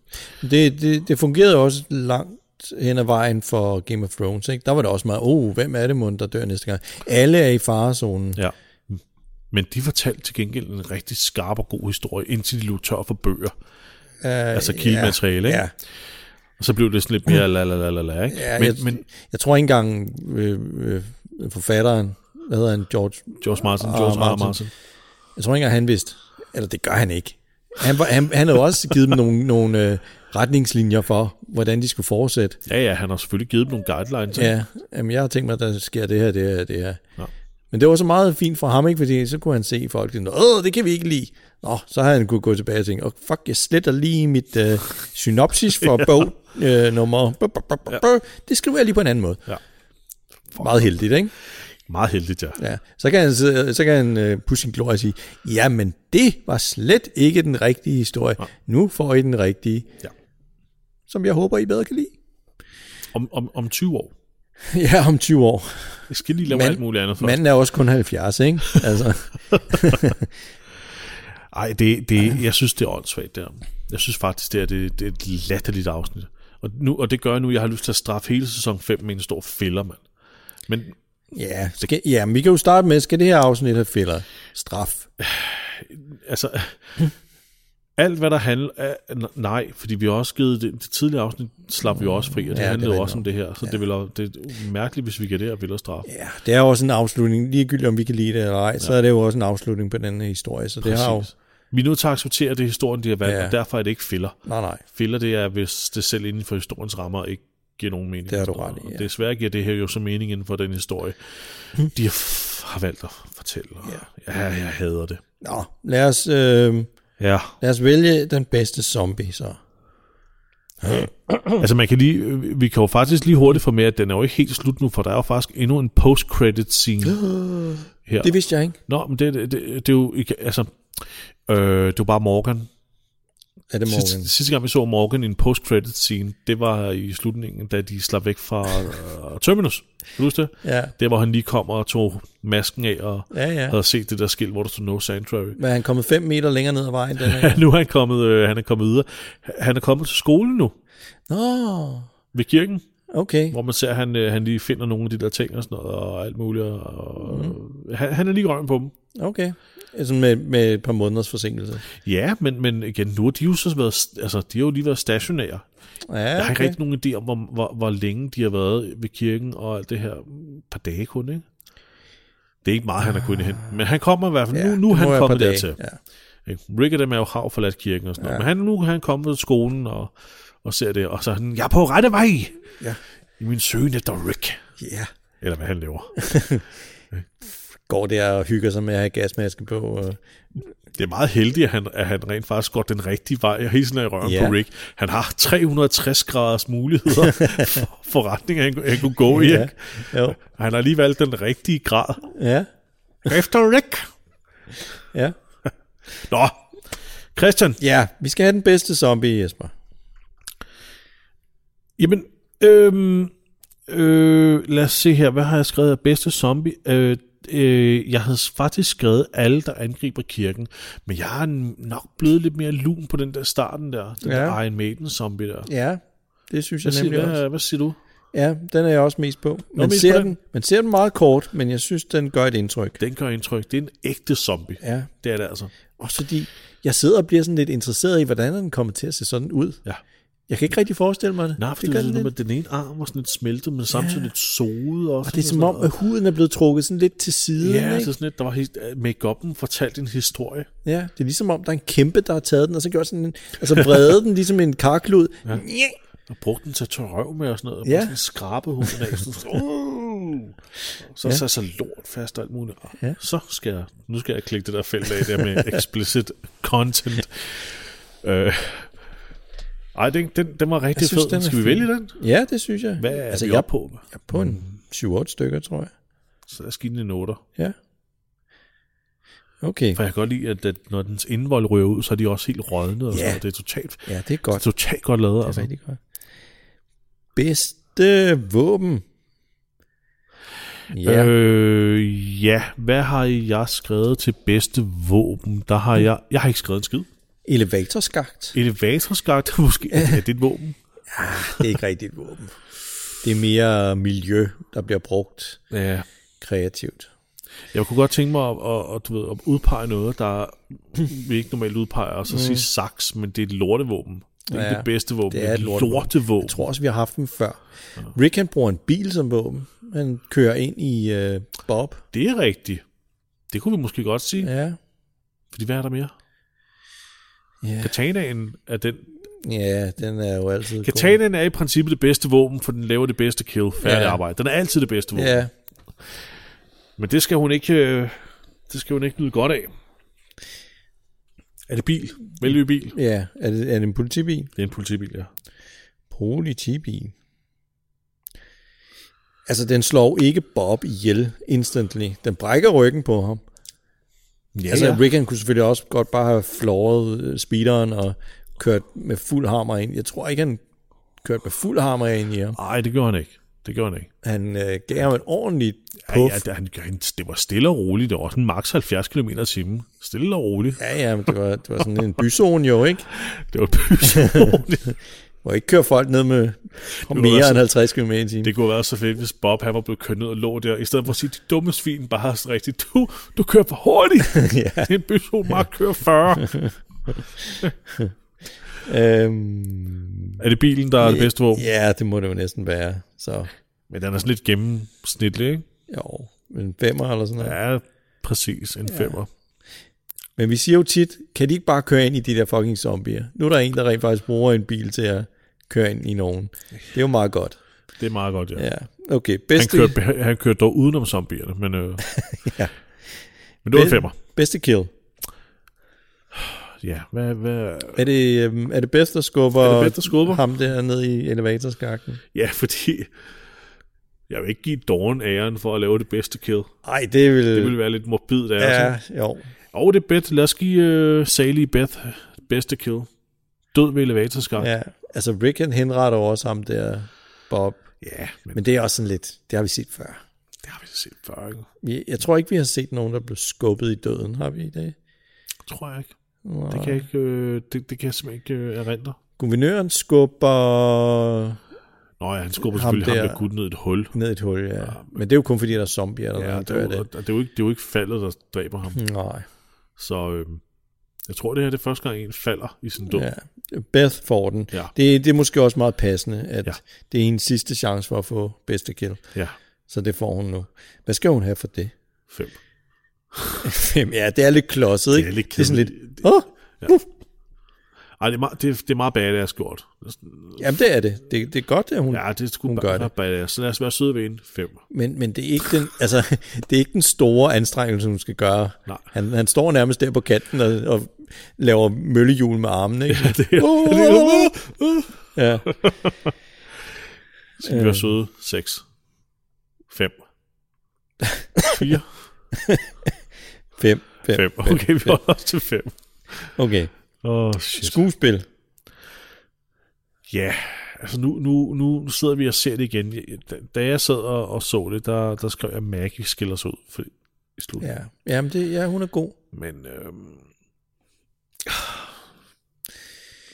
Det, det, det fungerede også langt hen ad vejen for Game of Thrones. Ikke? Der var det også meget, oh, hvem er det mund, der dør næste gang? Alle er i farezonen.
Ja. Men de fortalte til gengæld en rigtig skarp og god historie, indtil de løb tør for bøger.
Uh,
Altså kildemateriale, ikke?
Ja,
Og så blev det sådan lidt mere la la la la la, ikke?
ja
men,
jeg,
men
jeg tror ikke engang øh, øh, forfatteren, hvad hedder han, George,
George Martin,
Ah,
George R. R.
Martin.
Martin.
jeg tror ikke engang han vidste, eller det gør han ikke. Han, var- han, han havde også givet dem nogle, nogle øh, retningslinjer for, hvordan de skulle fortsætte.
Ja, ja, han har selvfølgelig givet dem nogle guidelines.
Ja, jamen jeg har tænkt mig, at der sker det her, det her, det her.
Ja.
Men det var så meget fint for ham, ikke? Fordi så kunne han se folk, sådan, åh, det kan vi ikke lide. Nå, så havde han kunne gå tilbage og tænke, oh, fuck, jeg sletter lige mit øh, synopsis for bog øh, nummer. Bu. Det skriver jeg lige på en anden måde.
Ja.
Meget heldigt, ikke?
Meget heldigt, ja.
Ja. Så kan han, så kan han øh, pusse sin glorie og sige, ja, men det var slet ikke den rigtige historie.
Nej.
Nu får I den rigtige.
Ja.
Som jeg håber, I bedre kan lide.
Om, om, om 20 år.
Ja, om 20 år.
Jeg skal lige lave
Mand-
alt muligt andet først.
Manden er også kun 70, ikke? Altså,
Ej, det, det, jeg synes, det er åndssvagt der. Jeg synes faktisk, det er, det, det er et latterligt afsnit. Og, nu, og det gør jeg nu, jeg har lyst til at straffe hele sæson 5 med en stor fælder, mand. Men
ja, skal, ja, men vi kan jo starte med, skal det her afsnit have fælder? Straf.
altså, alt hvad der handler nej, fordi vi har også givet det, det tidligere afsnit, slap vi også fri, og det
Ja, det er
handlede
rigtigt
også om det her. Så ja. det, vil, det er mærkeligt, hvis vi gør det her vil straf.
Ja, det er også en afslutning. Ligegyldigt om vi kan lide det eller ej, ja. så er det jo også en afslutning på den her historie. Så det har jo...
Præcis. Vi er nødt til at acceptere det historien, de har valgt,
Ja.
og derfor er det ikke filler.
Nej, nej.
Filler, det er, hvis det selv inden for historiens rammer ikke giver nogen mening.
Det har du
Og
ret i, ja.
Desværre giver det her jo så mening inden for den historie, de har, har valgt at fortælle. Og ja. ja, jeg hader det.
Nå, lad os, øh,
Ja,
lad os vælge den bedste zombie, så.
altså man kan lige, vi kan jo faktisk lige hurtigt få med, at den er jo ikke helt slut nu, for der er jo faktisk endnu en post-credit scene her.
Det vidste jeg ikke.
Nå, men det, det, det, det er jo altså, øh, det er jo bare Morgan,
Er det
Sidste,
Morgan?
sidste gang vi så Morgan i en post-credit scene, det var i slutningen, da de slap væk fra uh, Terminus. Kan du det?
Ja.
Der, hvor han lige kom og tog masken af og
Ja, ja.
havde set det der skilt, hvor der stod No Sanctuary.
Men han kommet fem meter længere ned ad vejen? Den her?
nu er han kommet, øh, han er kommet videre. Han er kommet til skole nu,
Nå,
ved kirken,
okay.
hvor man ser, at han, øh, han lige finder nogle af de der ting og sådan noget, og alt muligt. Og, mm. han, han er lige røven på dem.
Okay. Altså med, med et par måneders forsinkelse.
Ja, men, men igen, nu har de jo så været, altså, de har jo lige været stationære.
Ja,
Jeg har ikke
okay.
rigtig nogen idé om, hvor, hvor, hvor længe de har været ved kirken og alt det her. Et par dage kun, ikke? Det er ikke meget, han har kunnet hente. Men han kommer i hvert fald.
Ja,
nu, nu er han kommet dertil.
Ja.
Rick og dem er jo har forladt kirken og sådan noget. Men han, nu er han kommet til skolen og, og ser det. Og så er han, jeg er på rette vej.
Ja.
I min søgen efter Rick.
ja.
Eller hvad han laver.
Går der og hygger sig med at have gasmaske på. Og...
Det er meget heldigt, at han, at han rent faktisk går den rigtige vej og hissen i røven
Ja.
på Rick. Han har 360 graders muligheder for forretninger, han, han kunne gå i.
Ja. Jo.
Han har lige valgt den rigtige grad.
Ja.
Efter Rick.
Ja.
Nå, Christian.
Ja, vi skal have den bedste zombie, Jesper.
Jamen, øhm, øh, lad os se her. Hvad har jeg skrevet af bedste zombie? Øh, øh, jeg havde faktisk skrevet alle, der angriber kirken. Men jeg har nok blevet lidt mere lun på den der starten der. Den
Ja.
der Iron Maiden zombie der.
Ja, det synes jeg
Hvad
nemlig
siger,
også.
hvad, hvad siger du?
Ja, den er jeg også mest på. Man,
mest
ser
på
den.
den?
man ser den meget kort, men jeg synes, den gør et indtryk.
Den gør indtryk. Det er en ægte zombie.
Ja,
Det er det altså.
også fordi jeg sidder og bliver sådan lidt interesseret i, hvordan den kommer til at se sådan ud.
Ja.
Jeg kan ikke rigtig forestille mig det.
Nej, for
det
det,
den
sådan,
lidt.
med den ene arm var sådan lidt smeltet, men samtidig
Ja.
lidt sodet også.
Og det er som om, at huden er blevet trukket sådan lidt til siden.
Ja,
ikke?
så sådan lidt, der var helt, make-up'en fortalte en historie.
Ja, det er ligesom om, der er en kæmpe, der har taget den, og så gjort sådan en, altså vredet den ligesom en karklud. Ja.
Og brugte den til at tørre røv med og sådan noget. Og
Ja.
sådan skrabe huden af. Sådan, uh, så
Ja.
ja. så lort fast og alt muligt. Og
Ja.
Så skal jeg, nu skal jeg klikke det der felt af der med explicit content. Øh, ej, den, den, den var rigtig
Jeg synes,
fed.
den
Skal vi vælge den?
Ja, det synes jeg.
Hvad er
altså,
vi
jeg,
på?
jeg er på en 7-8 stykker, tror jeg.
Så er skinen en 8.
Ja. Okay.
For jeg kan godt lide, at, at når dens indvold ryger ud, så er de også helt rådne. Og
Ja.
noget. Det er totalt,
Ja, det er
det er
godt.
totalt godt lavet.
Det er
Altså.
rigtig godt. Bedste våben. Ja, Øh,
ja, hvad har jeg skrevet til bedste våben? Der har jeg, jeg har ikke skrevet en skid.
Elevatorskagt.
Elevatorskagt, måske. Er det et våben?
Det er ikke rigtigt et våben. Det er mere miljø, der bliver brugt
Ja.
kreativt.
Jeg kunne godt tænke mig at, at, at, du ved, at udpege noget, der vi ikke normalt udpeger, og så mm. sige saks, men det er et lortevåben. Det er
Ja,
det bedste våben.
det er et lortevåben.
lortevåben.
Jeg tror også, vi har haft dem før. Rick han bruger en bil som våben. Han kører ind i øh, Bob.
Det er rigtigt. Det kunne vi måske godt sige. Ja.
Ja.
Fordi hvad er der mere?
Ja,
Katanaen er den...
ja den er jo altid.
Katanaen er i princippet det bedste våben, for den laver det bedste kill. Færdig
Ja.
arbejde. Den er altid det bedste våben.
Ja,
Men det skal hun ikke... øh, Det skal hun ikke nyde godt af. Er det bil? Vælger vi bil?
ja. Er det, er det en politibil?
Det er en politibil, ja.
Politibil. Altså, den slår ikke Bob ihjel instantly. Den brækker ryggen på ham.
Ja,
altså,
ja.
Rick han kunne selvfølgelig også godt bare have flooret øh, speederen og kørt med fuld hammer ind. Jeg tror ikke, han kørte med fuld hammer ind i ham.
Nej, det gjorde han ikke. Det gjorde han ikke.
Han øh, gav ham et ordentligt
Ja,
puff.
ja, det, han, han, det var stille og roligt. Det var en maks 70 km i timen. Stille og roligt.
Ja, ja, men det var, det var sådan en byzone jo, ikke?
Det var pyse
Hvor ikke kører folk ned med mere
så-
end 50 km i timen.
Det kunne være så fedt, hvis Bob han var blevet kørt ned og lå der. I stedet for at sige, de dumme svin bare sådan rigtigt. Du, du kører for hurtigt.
ja.
Det en byzone, bare kører 40.
Øhm,
er det bilen, der er det bedste våben?
Ja, det må det jo næsten være. Så
Men den er sådan lidt gennemsnitlig, ikke?
jo, en femmer eller sådan noget.
Ja, præcis. En femmer.
Men vi siger jo tit, kan de ikke bare køre ind i de der fucking zombier? Nu er der en, der rent faktisk bruger en bil til at køre ind i nogen. Det er jo meget godt.
Det er meget godt, ja.
Ja, okay.
Han
Bedste,
kørte, han kørte dog udenom zombierne, men, øh,
Ja.
men det var en femmer.
bedste kill.
Ja, hvad, hvad,
Er det, øhm, er det bedst at skubbe,
Er det bedst at skubbe?
ham der ned i elevatorskakten?
ja, fordi jeg vil ikke give Dawn æren for at lave det bedste kill.
Nej, det vil...
Det ville være lidt morbid der. Ja.
Ja, jo.
Og det er bedst. Lad os give uh, Sally Beth bedste kill. død ved elevatorskak.
Ja, altså Rick han henretter også ham der, Bob.
ja men
Men det er også sådan lidt, det har vi set før.
det har vi set før, ikke?
Jeg tror ikke, vi har set nogen, der blev skubbet i døden, har vi i dag?
Tror jeg ikke. Det kan jeg ikke, øh, det, det kan jeg simpelthen ikke øh, erindre.
Guvernøren skubber
Nå ja, han skubber
Ham
selvfølgelig ham,
der-
der gutten ned et hul.
ned i et hul, ja. Men det er jo kun fordi, der er zombier, der
Ja,
ja,
det,
dør
er
af
jo,
det.
og det, er jo ikke, det er jo ikke faldet, der dræber ham.
Nej.
Så øh, jeg tror, det her det er første gang, en falder i sin død.
Ja. Beth får den.
Ja.
Det, det er måske også meget passende, at
Ja.
ja. det er hendes sidste chance for at få bedste kill.
ja.
Så det får hun nu. Hvad skal hun have for det?
Fem.
Fem. Ja, det er lidt klodset, ikke?
Det er lidt
det er sådan lidt,
kedeligt.
åh,
Ej, det er, meget, det, det er meget badass gjort.
jamen det er det. det. Det er godt, at hun...
Ja, det er sgu
Hun
bare
gør det.
badass. Så lad os være søde ved en. Fem.
Men, men det er ikke den, altså, det er ikke den store anstrengelse, hun skal gøre.
Nej.
Han, han står nærmest der på kanten og, og laver møllehjul med armene, ikke?
Det er,
Ja.
skal vi være søde? Seks. Fem. Fire.
Fem. Fem.
Fem. Okay, vi holder os til fem.
Okay.
Åh, oh, shit.
Skuespil.
Ja, altså nu, nu, nu, nu sidder vi og ser det igen. Da, da jeg sad og, og så det, der, der skrev jeg, at Maggie skiller sig ud for, i slutningen.
Ja. Jamen, det, ja, hun er god.
Men, øhm,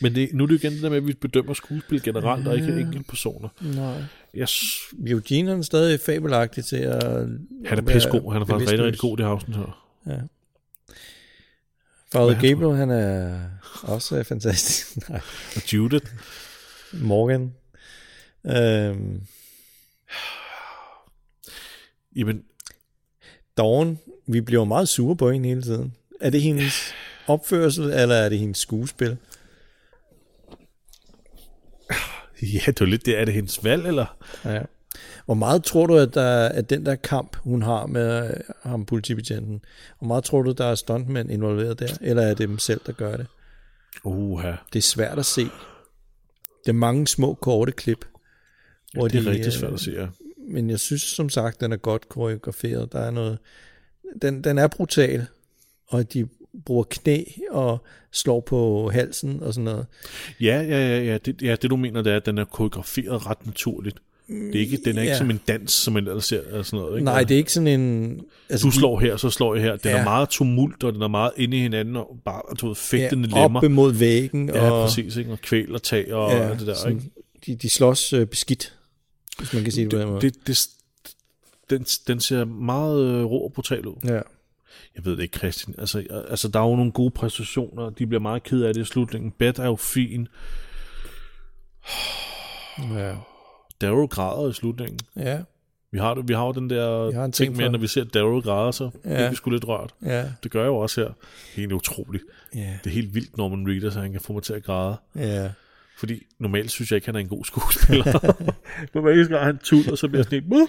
men det, nu er det jo igen det der med, at vi bedømmer skuespil generelt, og ikke enkelte personer.
Nej.
Jeg,
Eugene er stadig fabelagtig til at...
han er pissegod. Han er faktisk rigtig, rigtig god i det afsnit her.
Ja. Father
er
Gabriel, han er også øh, fantastisk. Nej.
Og Judith,
Morgan. Øhm,
jamen,
Dawn, vi bliver meget sure på hende hele tiden. Er det hendes opførsel, eller er det hendes skuespil?
ja, det er lidt det. Er det hendes valg, eller?
Ja. Hvor meget tror du, at, der, at den der kamp, hun har med øh, ham, politibetjenten, hvor meget tror du, der er stuntmænd involveret der? Eller er det dem selv, der gør det?
Uha.
Det er svært at se. Det er mange små, korte klip. Hvor
Det er
de,
rigtig
øh,
svært at se, ja.
Men jeg synes som sagt, den er godt koreograferet. Der er noget... Den, den er brutal, og de bruger knæ og slår på halsen og sådan noget.
Ja, ja, ja, ja. Det, ja, det du mener, det er, at den er koreograferet ret naturligt. Det er ikke, den er ikke
Ja.
som en dans, som man ellers ser. Eller sådan noget, ikke?
Nej, det er ikke sådan en... Altså,
Du slår her, så slår jeg her. Den
Ja.
er meget tumult, og den er meget inde i hinanden, og bare du ved, fægtende
ja,
lemmer.
op imod væggen.
Ja,
og,
præcis, ikke? Og kvæl og tag og
Ja,
det der,
sådan,
ikke?
De, de slås øh, beskidt, hvis man kan sige det, på den måde.
Det, det, den, den ser meget øh, rå og brutal ud.
ja.
Jeg ved det ikke, Christian. Altså, altså, der er jo nogle gode præstationer. De bliver meget ked af det i slutningen. Beth er jo fin.
ja.
Daryl græder i slutningen.
Ja,
Vi har, vi har jo den der
har
ting
ting
med, når vi ser Daryl græde, så ja. Bliver vi sgu lidt rørt.
ja,
Det gør jeg jo også her. Det er egentlig utroligt.
ja,
Det er helt vildt, Norman Reedus, at han kan få mig til at græde.
ja.
Fordi normalt synes jeg ikke, han er en god skuespiller. Men eneste gang han tuller, så bliver sådan helt... "Muh."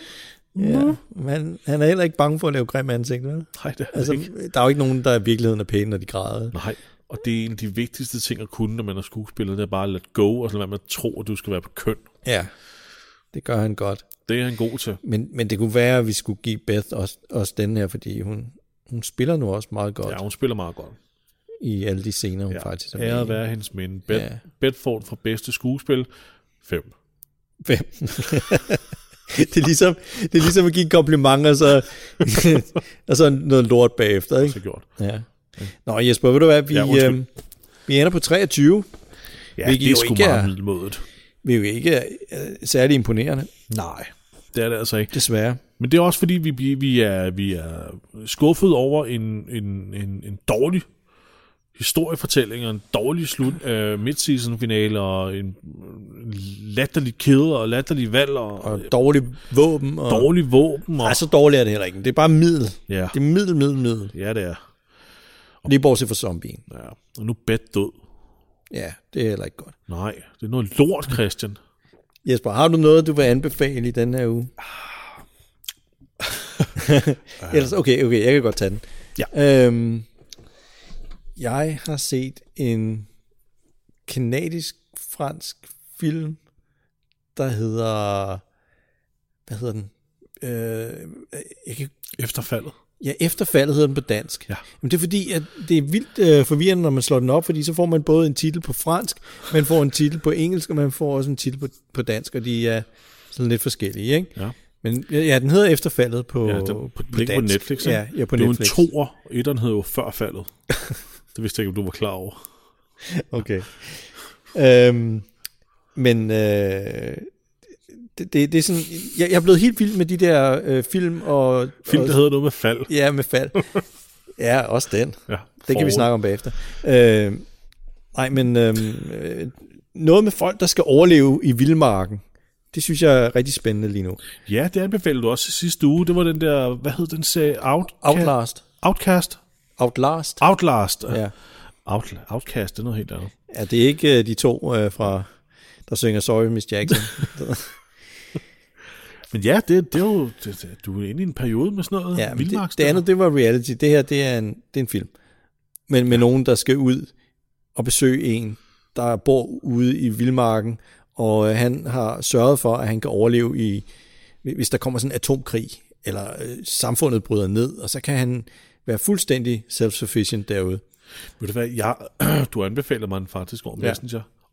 ja. Men han er heller ikke bange for at lave grim ansigt, vel?
Nej, det er
Altså,
ikke.
der er jo ikke nogen, der i virkeligheden er pæne, når de græder.
Nej, og det er en af de vigtigste ting at kunne, når man er skuespiller, det er bare at let go, og så lade være med at tro, at du skal være på køn.
Ja, det gør han godt.
Det er han god til.
Men, men det kunne være, at vi skulle give Beth også, også den her, fordi hun, hun spiller nu også meget godt
Ja, hun spiller meget godt.
i alle de scener, hun
Ja,
faktisk er med
være hendes minde. Beth,
Ja.
Bedford for bedste skuespil, 5.
Fem. det, er ligesom, det er ligesom at give en kompliment, og så, og så noget lort bagefter, ikke?
Så gjort.
Ja. Nå Jesper, ved du hvad, vi,
Ja, undskyld.
øhm, vi ender på 23.
Ja, det er sgu
ikke
meget middelmådet.
Vi er jo ikke øh, særlig imponerende,
Nej, det er det altså ikke.
desværre.
Men det er også fordi, vi, vi, er, vi er skuffet over en, en, en, en dårlig historiefortælling og en dårlig slut øh, midseason finale og en latterlig kæde og latterlig valg og,
Og dårlig våben. Og,
dårlig våben. Og,
Nej, så dårligt er det heller ikke. Det er bare middel.
ja,
Det er middel, middel, middel.
ja, det er.
Lige bortset fra zombien.
Ja. Og nu Beth død.
Ja, det er heller ikke godt.
Nej, det er noget lort, Christian.
Jesper, har du noget, du vil anbefale i den her uge? Ellers, okay, okay, jeg kan godt tage den.
Ja.
Øhm, jeg har set en kanadisk-fransk film, der hedder... Hvad hedder den? Øh, jeg kan,
Efterfaldet.
Ja, efterfaldet hedder den på dansk.
Ja.
Men det er fordi, at det er vildt øh, forvirrende, når man slår den op, fordi så får man både en titel på fransk, man får en titel på engelsk, og man får også en titel på, på dansk, og de er sådan lidt forskellige, ikke?
Ja.
Men ja, den hedder efterfaldet på,
Ja, den, på, på, på Netflix, ikke?
Ja, ja, på
det er
Netflix.
jo en toer. Etteren hed jo før faldet. det vidste jeg ikke, om du var klar over.
Okay. Øhm, men øh, det, det, det er sådan, jeg, jeg er blevet helt vild med de der øh, film og...
Film,
og,
der hedder noget med fald.
Ja, med fald. ja, også den.
Ja,
Det kan vi snakke om bagefter. Øh, nej, men øh, noget med folk, der skal overleve i vildmarken, det synes jeg er rigtig spændende lige nu.
Ja, det anbefalede du også sidste uge. Det var den der, hvad hed den serie? Out,
Outlast.
Outcast?
Outlast.
Outlast.
Ja.
Out, Outcast, det er noget helt andet.
ja, det er ikke øh, de to øh, fra, der synger Sorry Miss Jackson.
Men ja, det, det er jo, det, du er inde i en periode med sådan noget
ja, men det,
vildmarks.
det andet, det var reality. Det her, det er en, det er en film. Men med nogen, der skal ud og besøge en, der bor ude i vildmarken, og øh, han har sørget for, at han kan overleve i, hvis der kommer sådan en atomkrig, eller øh, samfundet bryder ned, og så kan han være fuldstændig self-sufficient derude.
Ved du hvad, jeg, du anbefalede mig den faktisk over
Ja.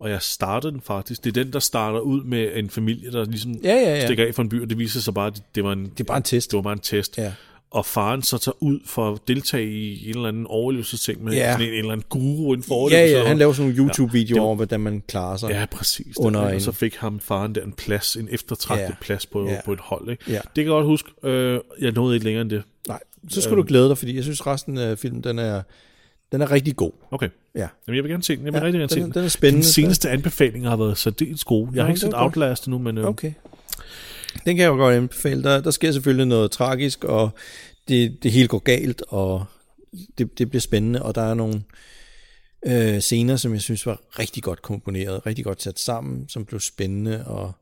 Og jeg startede den faktisk. Det er den, der starter ud med en familie, der ligesom
Ja, ja, ja.
stikker af fra en by, og det viser sig bare, at det var en,
Det er bare en test.
det var bare en test.
Ja.
Og faren så tager ud for at deltage i en eller anden overlevelsesting med
Ja.
sådan en, en eller anden guru inden for
Ja, ja, han laver sådan nogle
Ja,
YouTube-videoer
det var-
over, hvordan man klarer sig.
Ja, præcis.
Under
Under
en-
Og så fik ham faren der en plads, en eftertragtet
Ja.
plads på,
Ja.
på et hold. Ikke?
Ja.
Det kan jeg godt huske. Øh, jeg nåede ikke længere end det.
Nej, så skal du glæde dig, fordi jeg synes resten af filmen, den er, den er rigtig god.
Okay.
Ja.
Jamen, jeg vil gerne se den. Jeg vil
Ja,
rigtig gerne
den
se den.
den er spændende.
Den seneste anbefaling har været særdeles gode. Jeg har ikke set. Outlast endnu, men... Øh,
Okay. Den kan jeg jo godt anbefale. Der, der sker selvfølgelig noget tragisk, og det, det hele går galt, og det, det bliver spændende, og der er nogle øh, scener, som jeg synes var rigtig godt komponeret, rigtig godt sat sammen, som blev spændende, og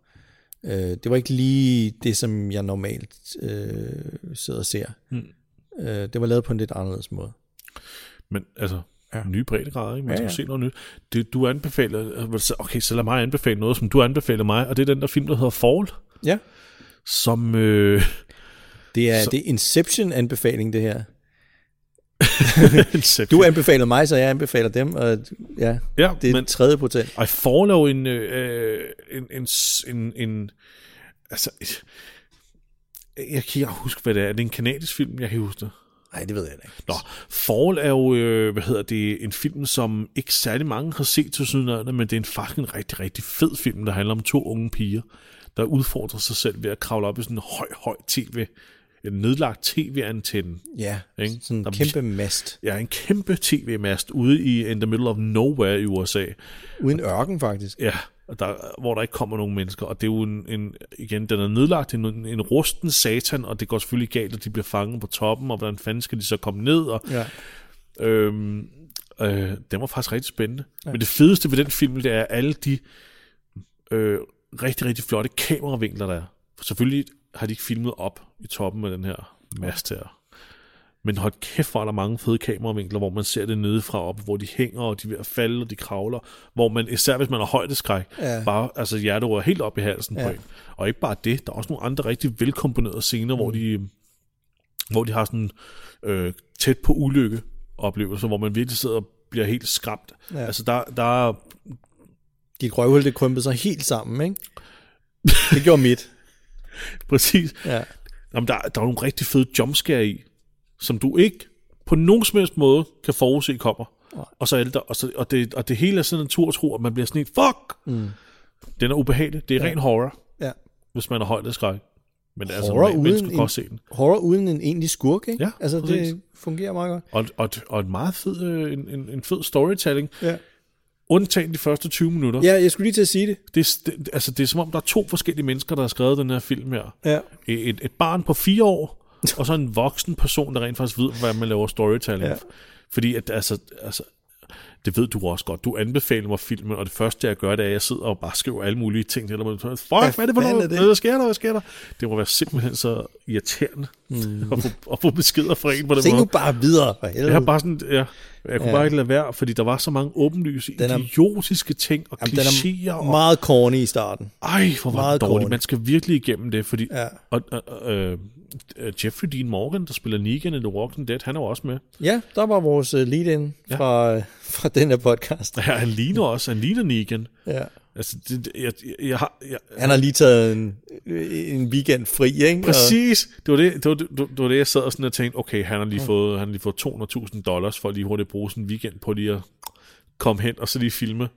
øh, det var ikke lige det, som jeg normalt øh, sidder og ser.
Mm.
Øh, det var lavet på en lidt anderledes måde.
Men altså,
Ja.
nye breddegrader, ikke? Man
Ja,
ja,
ja.
skal se noget nyt. Det, du anbefaler... Okay, så lad mig anbefale noget, som du anbefaler mig, og det er den der film, der hedder Fall,
Ja.
som... Øh,
Det er,
Så-
det er Inception-anbefaling, det her. Du anbefaler mig, så jeg anbefaler dem, og ja,
ja,
det er
men,
tredje potent.
Ej, Fall er jo en, øh, en, en, s- en, en, altså, jeg kan ikke huske, hvad det er. Er det en kanadisk film? Jeg kan huske det.
Nej, det ved jeg ikke.
Nå, Fall er jo, øh, hvad hedder det, en film, som ikke særlig mange har set til sydenlandet, men det er en faktisk en rigtig, rigtig fed film, der handler om to unge piger, der udfordrer sig selv ved at kravle op i sådan en høj, høj tv, en nedlagt tv-antenne.
Ja,
Ikke?
sådan en
Der-
kæmpe mast.
Ja, en kæmpe tv-mast ude i in the middle of nowhere i USA.
Uden ørken, faktisk.
Ja, der, hvor der ikke kommer nogen mennesker. Og det er jo en, en igen, den er nedlagt en, en rusten satan, og det går selvfølgelig galt, at de bliver fanget på toppen, og hvordan fanden skal de så komme ned? Og,
Ja.
øhm, øh, den var faktisk rigtig spændende. Ja. Men det fedeste ved den film, det er alle de øh, rigtig, rigtig flotte kameravinkler, der er. For selvfølgelig har de ikke filmet op i toppen af den her mast her. Men hold kæft, hvor er der mange fede kameravinkler, hvor man ser det nedefra op, hvor de hænger, og de er ved at falde, og de kravler. Hvor man, især hvis man har højdeskræk,
Ja.
bare altså hjertet rører helt op i halsen ja. På en. Og ikke bare det, der er også nogle andre rigtig velkomponerede scener, mm. hvor de hvor de har sådan øh, tæt på ulykke oplevelser, hvor man virkelig sidder og bliver helt skræmt.
Ja.
Altså der, der er
Dit røvhul, det krympede sig helt sammen, ikke? Det gjorde mit.
præcis,
Ja.
jamen der, der er nogle rigtig fede jumpscare i, som du ikke på nogen som helst måde kan forudse kommer. Og så der, og, så, og, det, og det hele er sådan en tur tro, at man bliver sådan helt, fuck! Mm. Den er ubehagelig. Det er ja. ren horror,
ja.
hvis man har højdeskræk. Men det er altså
Horror
mennesker
uden en-
også se den.
Horror uden en egentlig skurk, ikke?
Ja,
altså,
præcis.
det fungerer meget godt.
Og, og, og en meget fed, øh, en, en, en fed storytelling.
Ja.
Undtagen de første 20 minutter.
ja, jeg skulle lige til at sige det.
Det, det, altså, det er som om, der er to forskellige mennesker, der har skrevet den her film her.
Ja.
Et, et barn på fire år, og så en voksen person, der rent faktisk ved, hvad man laver storytelling.
Ja.
Fordi at, altså, altså, det ved du også godt. Du anbefaler mig filmen, og det første, jeg gør, det er, at jeg sidder og bare skriver alle mulige ting. Eller, fuck, hvad er det for
er
noget?
det?
Hvad sker der? Hvad sker der? Det må være simpelthen så irriterende mm. at, få, at få beskeder fra en på den
Se
måde.
nu bare videre.
Jeg har bare sådan, ja, jeg kunne
Ja.
bare ikke lade være, fordi der var så mange åbenlyse,
Den er-
idiotiske ting og
Jamen, den
klichéer.
er
og,
meget corny i starten.
ej, hvor var
meget
det dårligt.
corny.
Man skal virkelig igennem det, fordi...
Ja.
Og, og, øh, øh, Jeffrey Dean Morgan, der spiller Negan i The Walking Dead, han er jo også med.
Ja, der var vores øh, lead-in
Ja.
fra, fra den her podcast.
Ja, han ligner også, han ligner Negan.
Ja.
Altså, det, jeg, jeg, jeg har... Jeg,
Han har lige taget en, en weekend fri, ikke?
Præcis. Det var det, det, var det, det var det, jeg sad og sådan og tænkte, okay, han har lige fået, han har lige fået 200.000 dollars for at lige hurtigt bruge sådan en weekend på lige at komme hen og så lige filme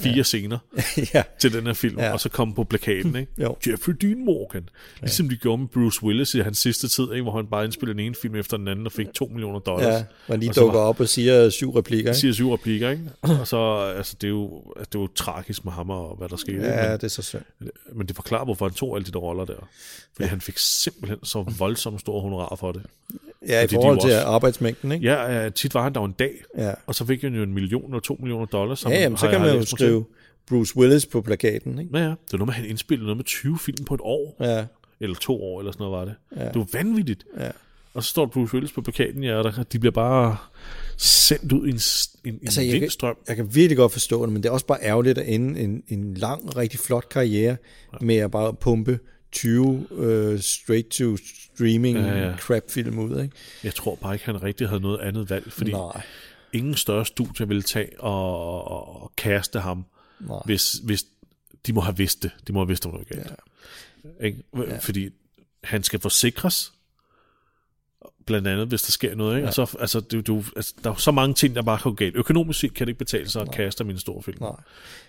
fire ja. scener
ja.
til den her film,
Ja.
og så komme på plakaten, ikke?
Jo.
Jeffrey Dean Morgan. Ligesom de gjorde med Bruce Willis i hans sidste tid, ikke? hvor han bare indspillede den ene film efter den anden og fik 2 millioner dollars.
ja, og lige
Og
dukker
var-
op og siger syv replikker, ikke?
siger syv replikker, ikke? Og så, altså, det er jo, altså, det er jo tragisk med ham og hvad der skete. ikke?
Ja,
Men-
det er så synd.
Men det forklarer, hvorfor han tog alle de der roller der. Fordi ja. han fik simpelthen så voldsomt store honorar for det.
Ja, i forhold til
også-
arbejdsmængden, ikke?
Ja, ja, tit var han der en dag,
Ja.
og så fik han jo en million eller to millioner dollars. som
Ja, jamen, så kan man jo skrive Bruce Willis på plakaten, ikke?
Ja, ja. Det var noget med, at han indspillede noget med 20 film på et år.
Ja,
Eller to år, eller sådan noget var det.
Ja.
Det var vanvittigt.
ja.
Og så står Bruce Willis på plakaten, ja, og der, de bliver bare sendt ud i en, en,
Altså,
en
jeg kan,
vindstrøm.
jeg kan virkelig godt forstå det, men det er også bare ærgerligt at ende en, en lang, rigtig flot karriere med at bare pumpe 20 uh, straight-to-streaming
Ja, ja.
crap-film ud, ikke?
Jeg tror bare ikke, han rigtig havde noget andet valg, fordi
Nej,
ingen større studie ville tage og, og, og kaste ham,
nej.
hvis, hvis de må have vidst det. De må have vidst, om noget galt. Ja. Ikke? Ja. Fordi han skal forsikres, blandt andet, hvis der sker noget. Ikke? Ja. Og så, altså, det, det, altså, der er så mange ting, der bare kan gå galt. Økonomisk set kan det ikke betale sig at kaste min store film.
Nej.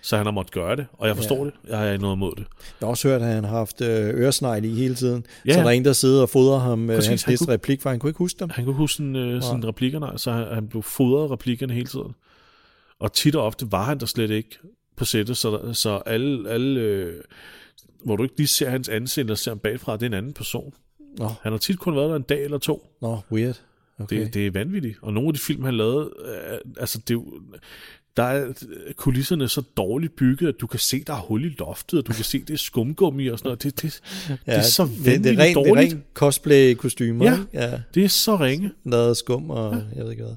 Så han har måttet gøre det, og jeg forstår
Ja.
ja. det. Jeg har ikke noget imod det.
Jeg har også hørt, at han har haft øh, øresnegl i hele tiden.
Ja.
Så der er en, der sidder og fodrer ham øh,
Præcis,
hans
han
næste
kunne-
replik, for han kunne ikke huske dem.
Han kunne huske sådan, øh, sådan replikkerne, så han, han blev fodret replikkerne hele tiden. Og tit og ofte var han der slet ikke på sættet, så, så alle, alle øh, hvor du ikke lige ser hans ansigt, eller ser ham bagfra, det er en anden person.
Nå,
Han har tit kun været der en dag eller to.
nå weird. Okay.
Det, det er vanvittigt. Og nogle af de film, han lavede, øh, altså det er der er kulisserne så dårligt bygget, at du kan se, der er hul i loftet, og du kan se, det er skumgummi og sådan noget. Det, det, ja, det er så
det,
vanvittigt
det, er rent, det er
dårligt.
rent cosplay-kostymer,
Ja.
Ja,
Det er så ringe.
lavet skum og jeg ved ikke hvad.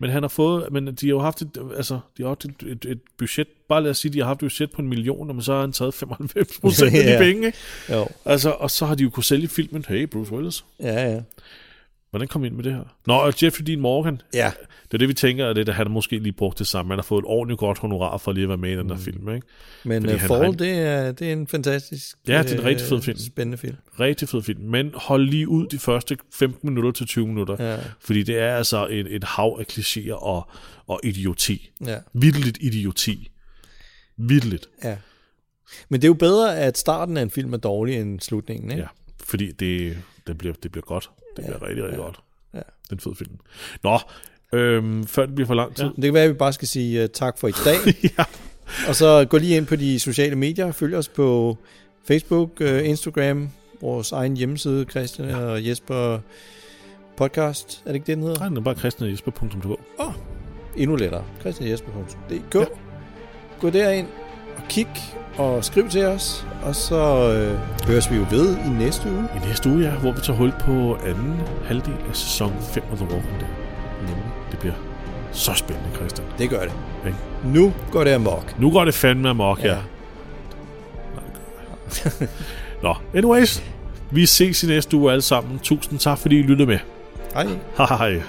Men han har fået, men de har jo haft et, altså, de har haft et, et, et budget, bare lad os sige, de har haft et budget på en million, men så har han taget 95 procent af de penge, ikke?
Jo,
Altså, og så har de jo kunne sælge filmen, hey, Bruce Willis,
ja, ja.
Hvordan kom vi ind med det her? Nå, og Jeffrey Dean Morgan,
Ja,
det er det, vi tænker, at det, at han måske lige brugt det samme. Han har fået et ordentligt godt honorar for lige at være med i den der
Mm.
film, ikke?
men
Fordi
uh, Fall,
har-
det er, det er en fantastisk,
Ja, det er en
øh,
rigtig fed film.
Spændende film.
Rigtig fed film, men hold lige ud de første 15 minutter til 20 minutter,
Ja.
fordi det er altså et, et hav af klichéer og, og idioti.
Ja,
Vildt idioti. Vildt.
ja. Men det er jo bedre, at starten af en film er dårlig end slutningen, ikke?
Ja, fordi det, det, bliver, det bliver godt. Det bliver rigtig, rigtig godt.
Ja.
Det er en fed film. Nå, øhm, før det bliver for lang tid.
Det kan være, at vi bare skal sige uh, tak for i dag.
Ja.
Og så gå lige ind på de sociale medier. Følg os på Facebook, uh, Instagram, vores egen hjemmeside, Christian ja. og Jesper podcast. Er det ikke det, den hedder?
Nej, den er bare kristenjesper.dk.
Endnu lettere. christianjesper.dk ja. Gå derind kig og skriv til os. Og så øh, høres vi jo ved i næste uge.
I næste uge, ja, hvor vi tager hul på anden halvdel af sæson 5 af The Walking Dead.
Nemlig.
Det bliver så spændende, Christian.
Det gør det.
Ikke?
Nu går det amok.
Nu går det fandme amok, ja.
Ja.
Nå, anyways. Vi ses i næste uge alle sammen. Tusind tak, fordi I lyttede med. Hej hej.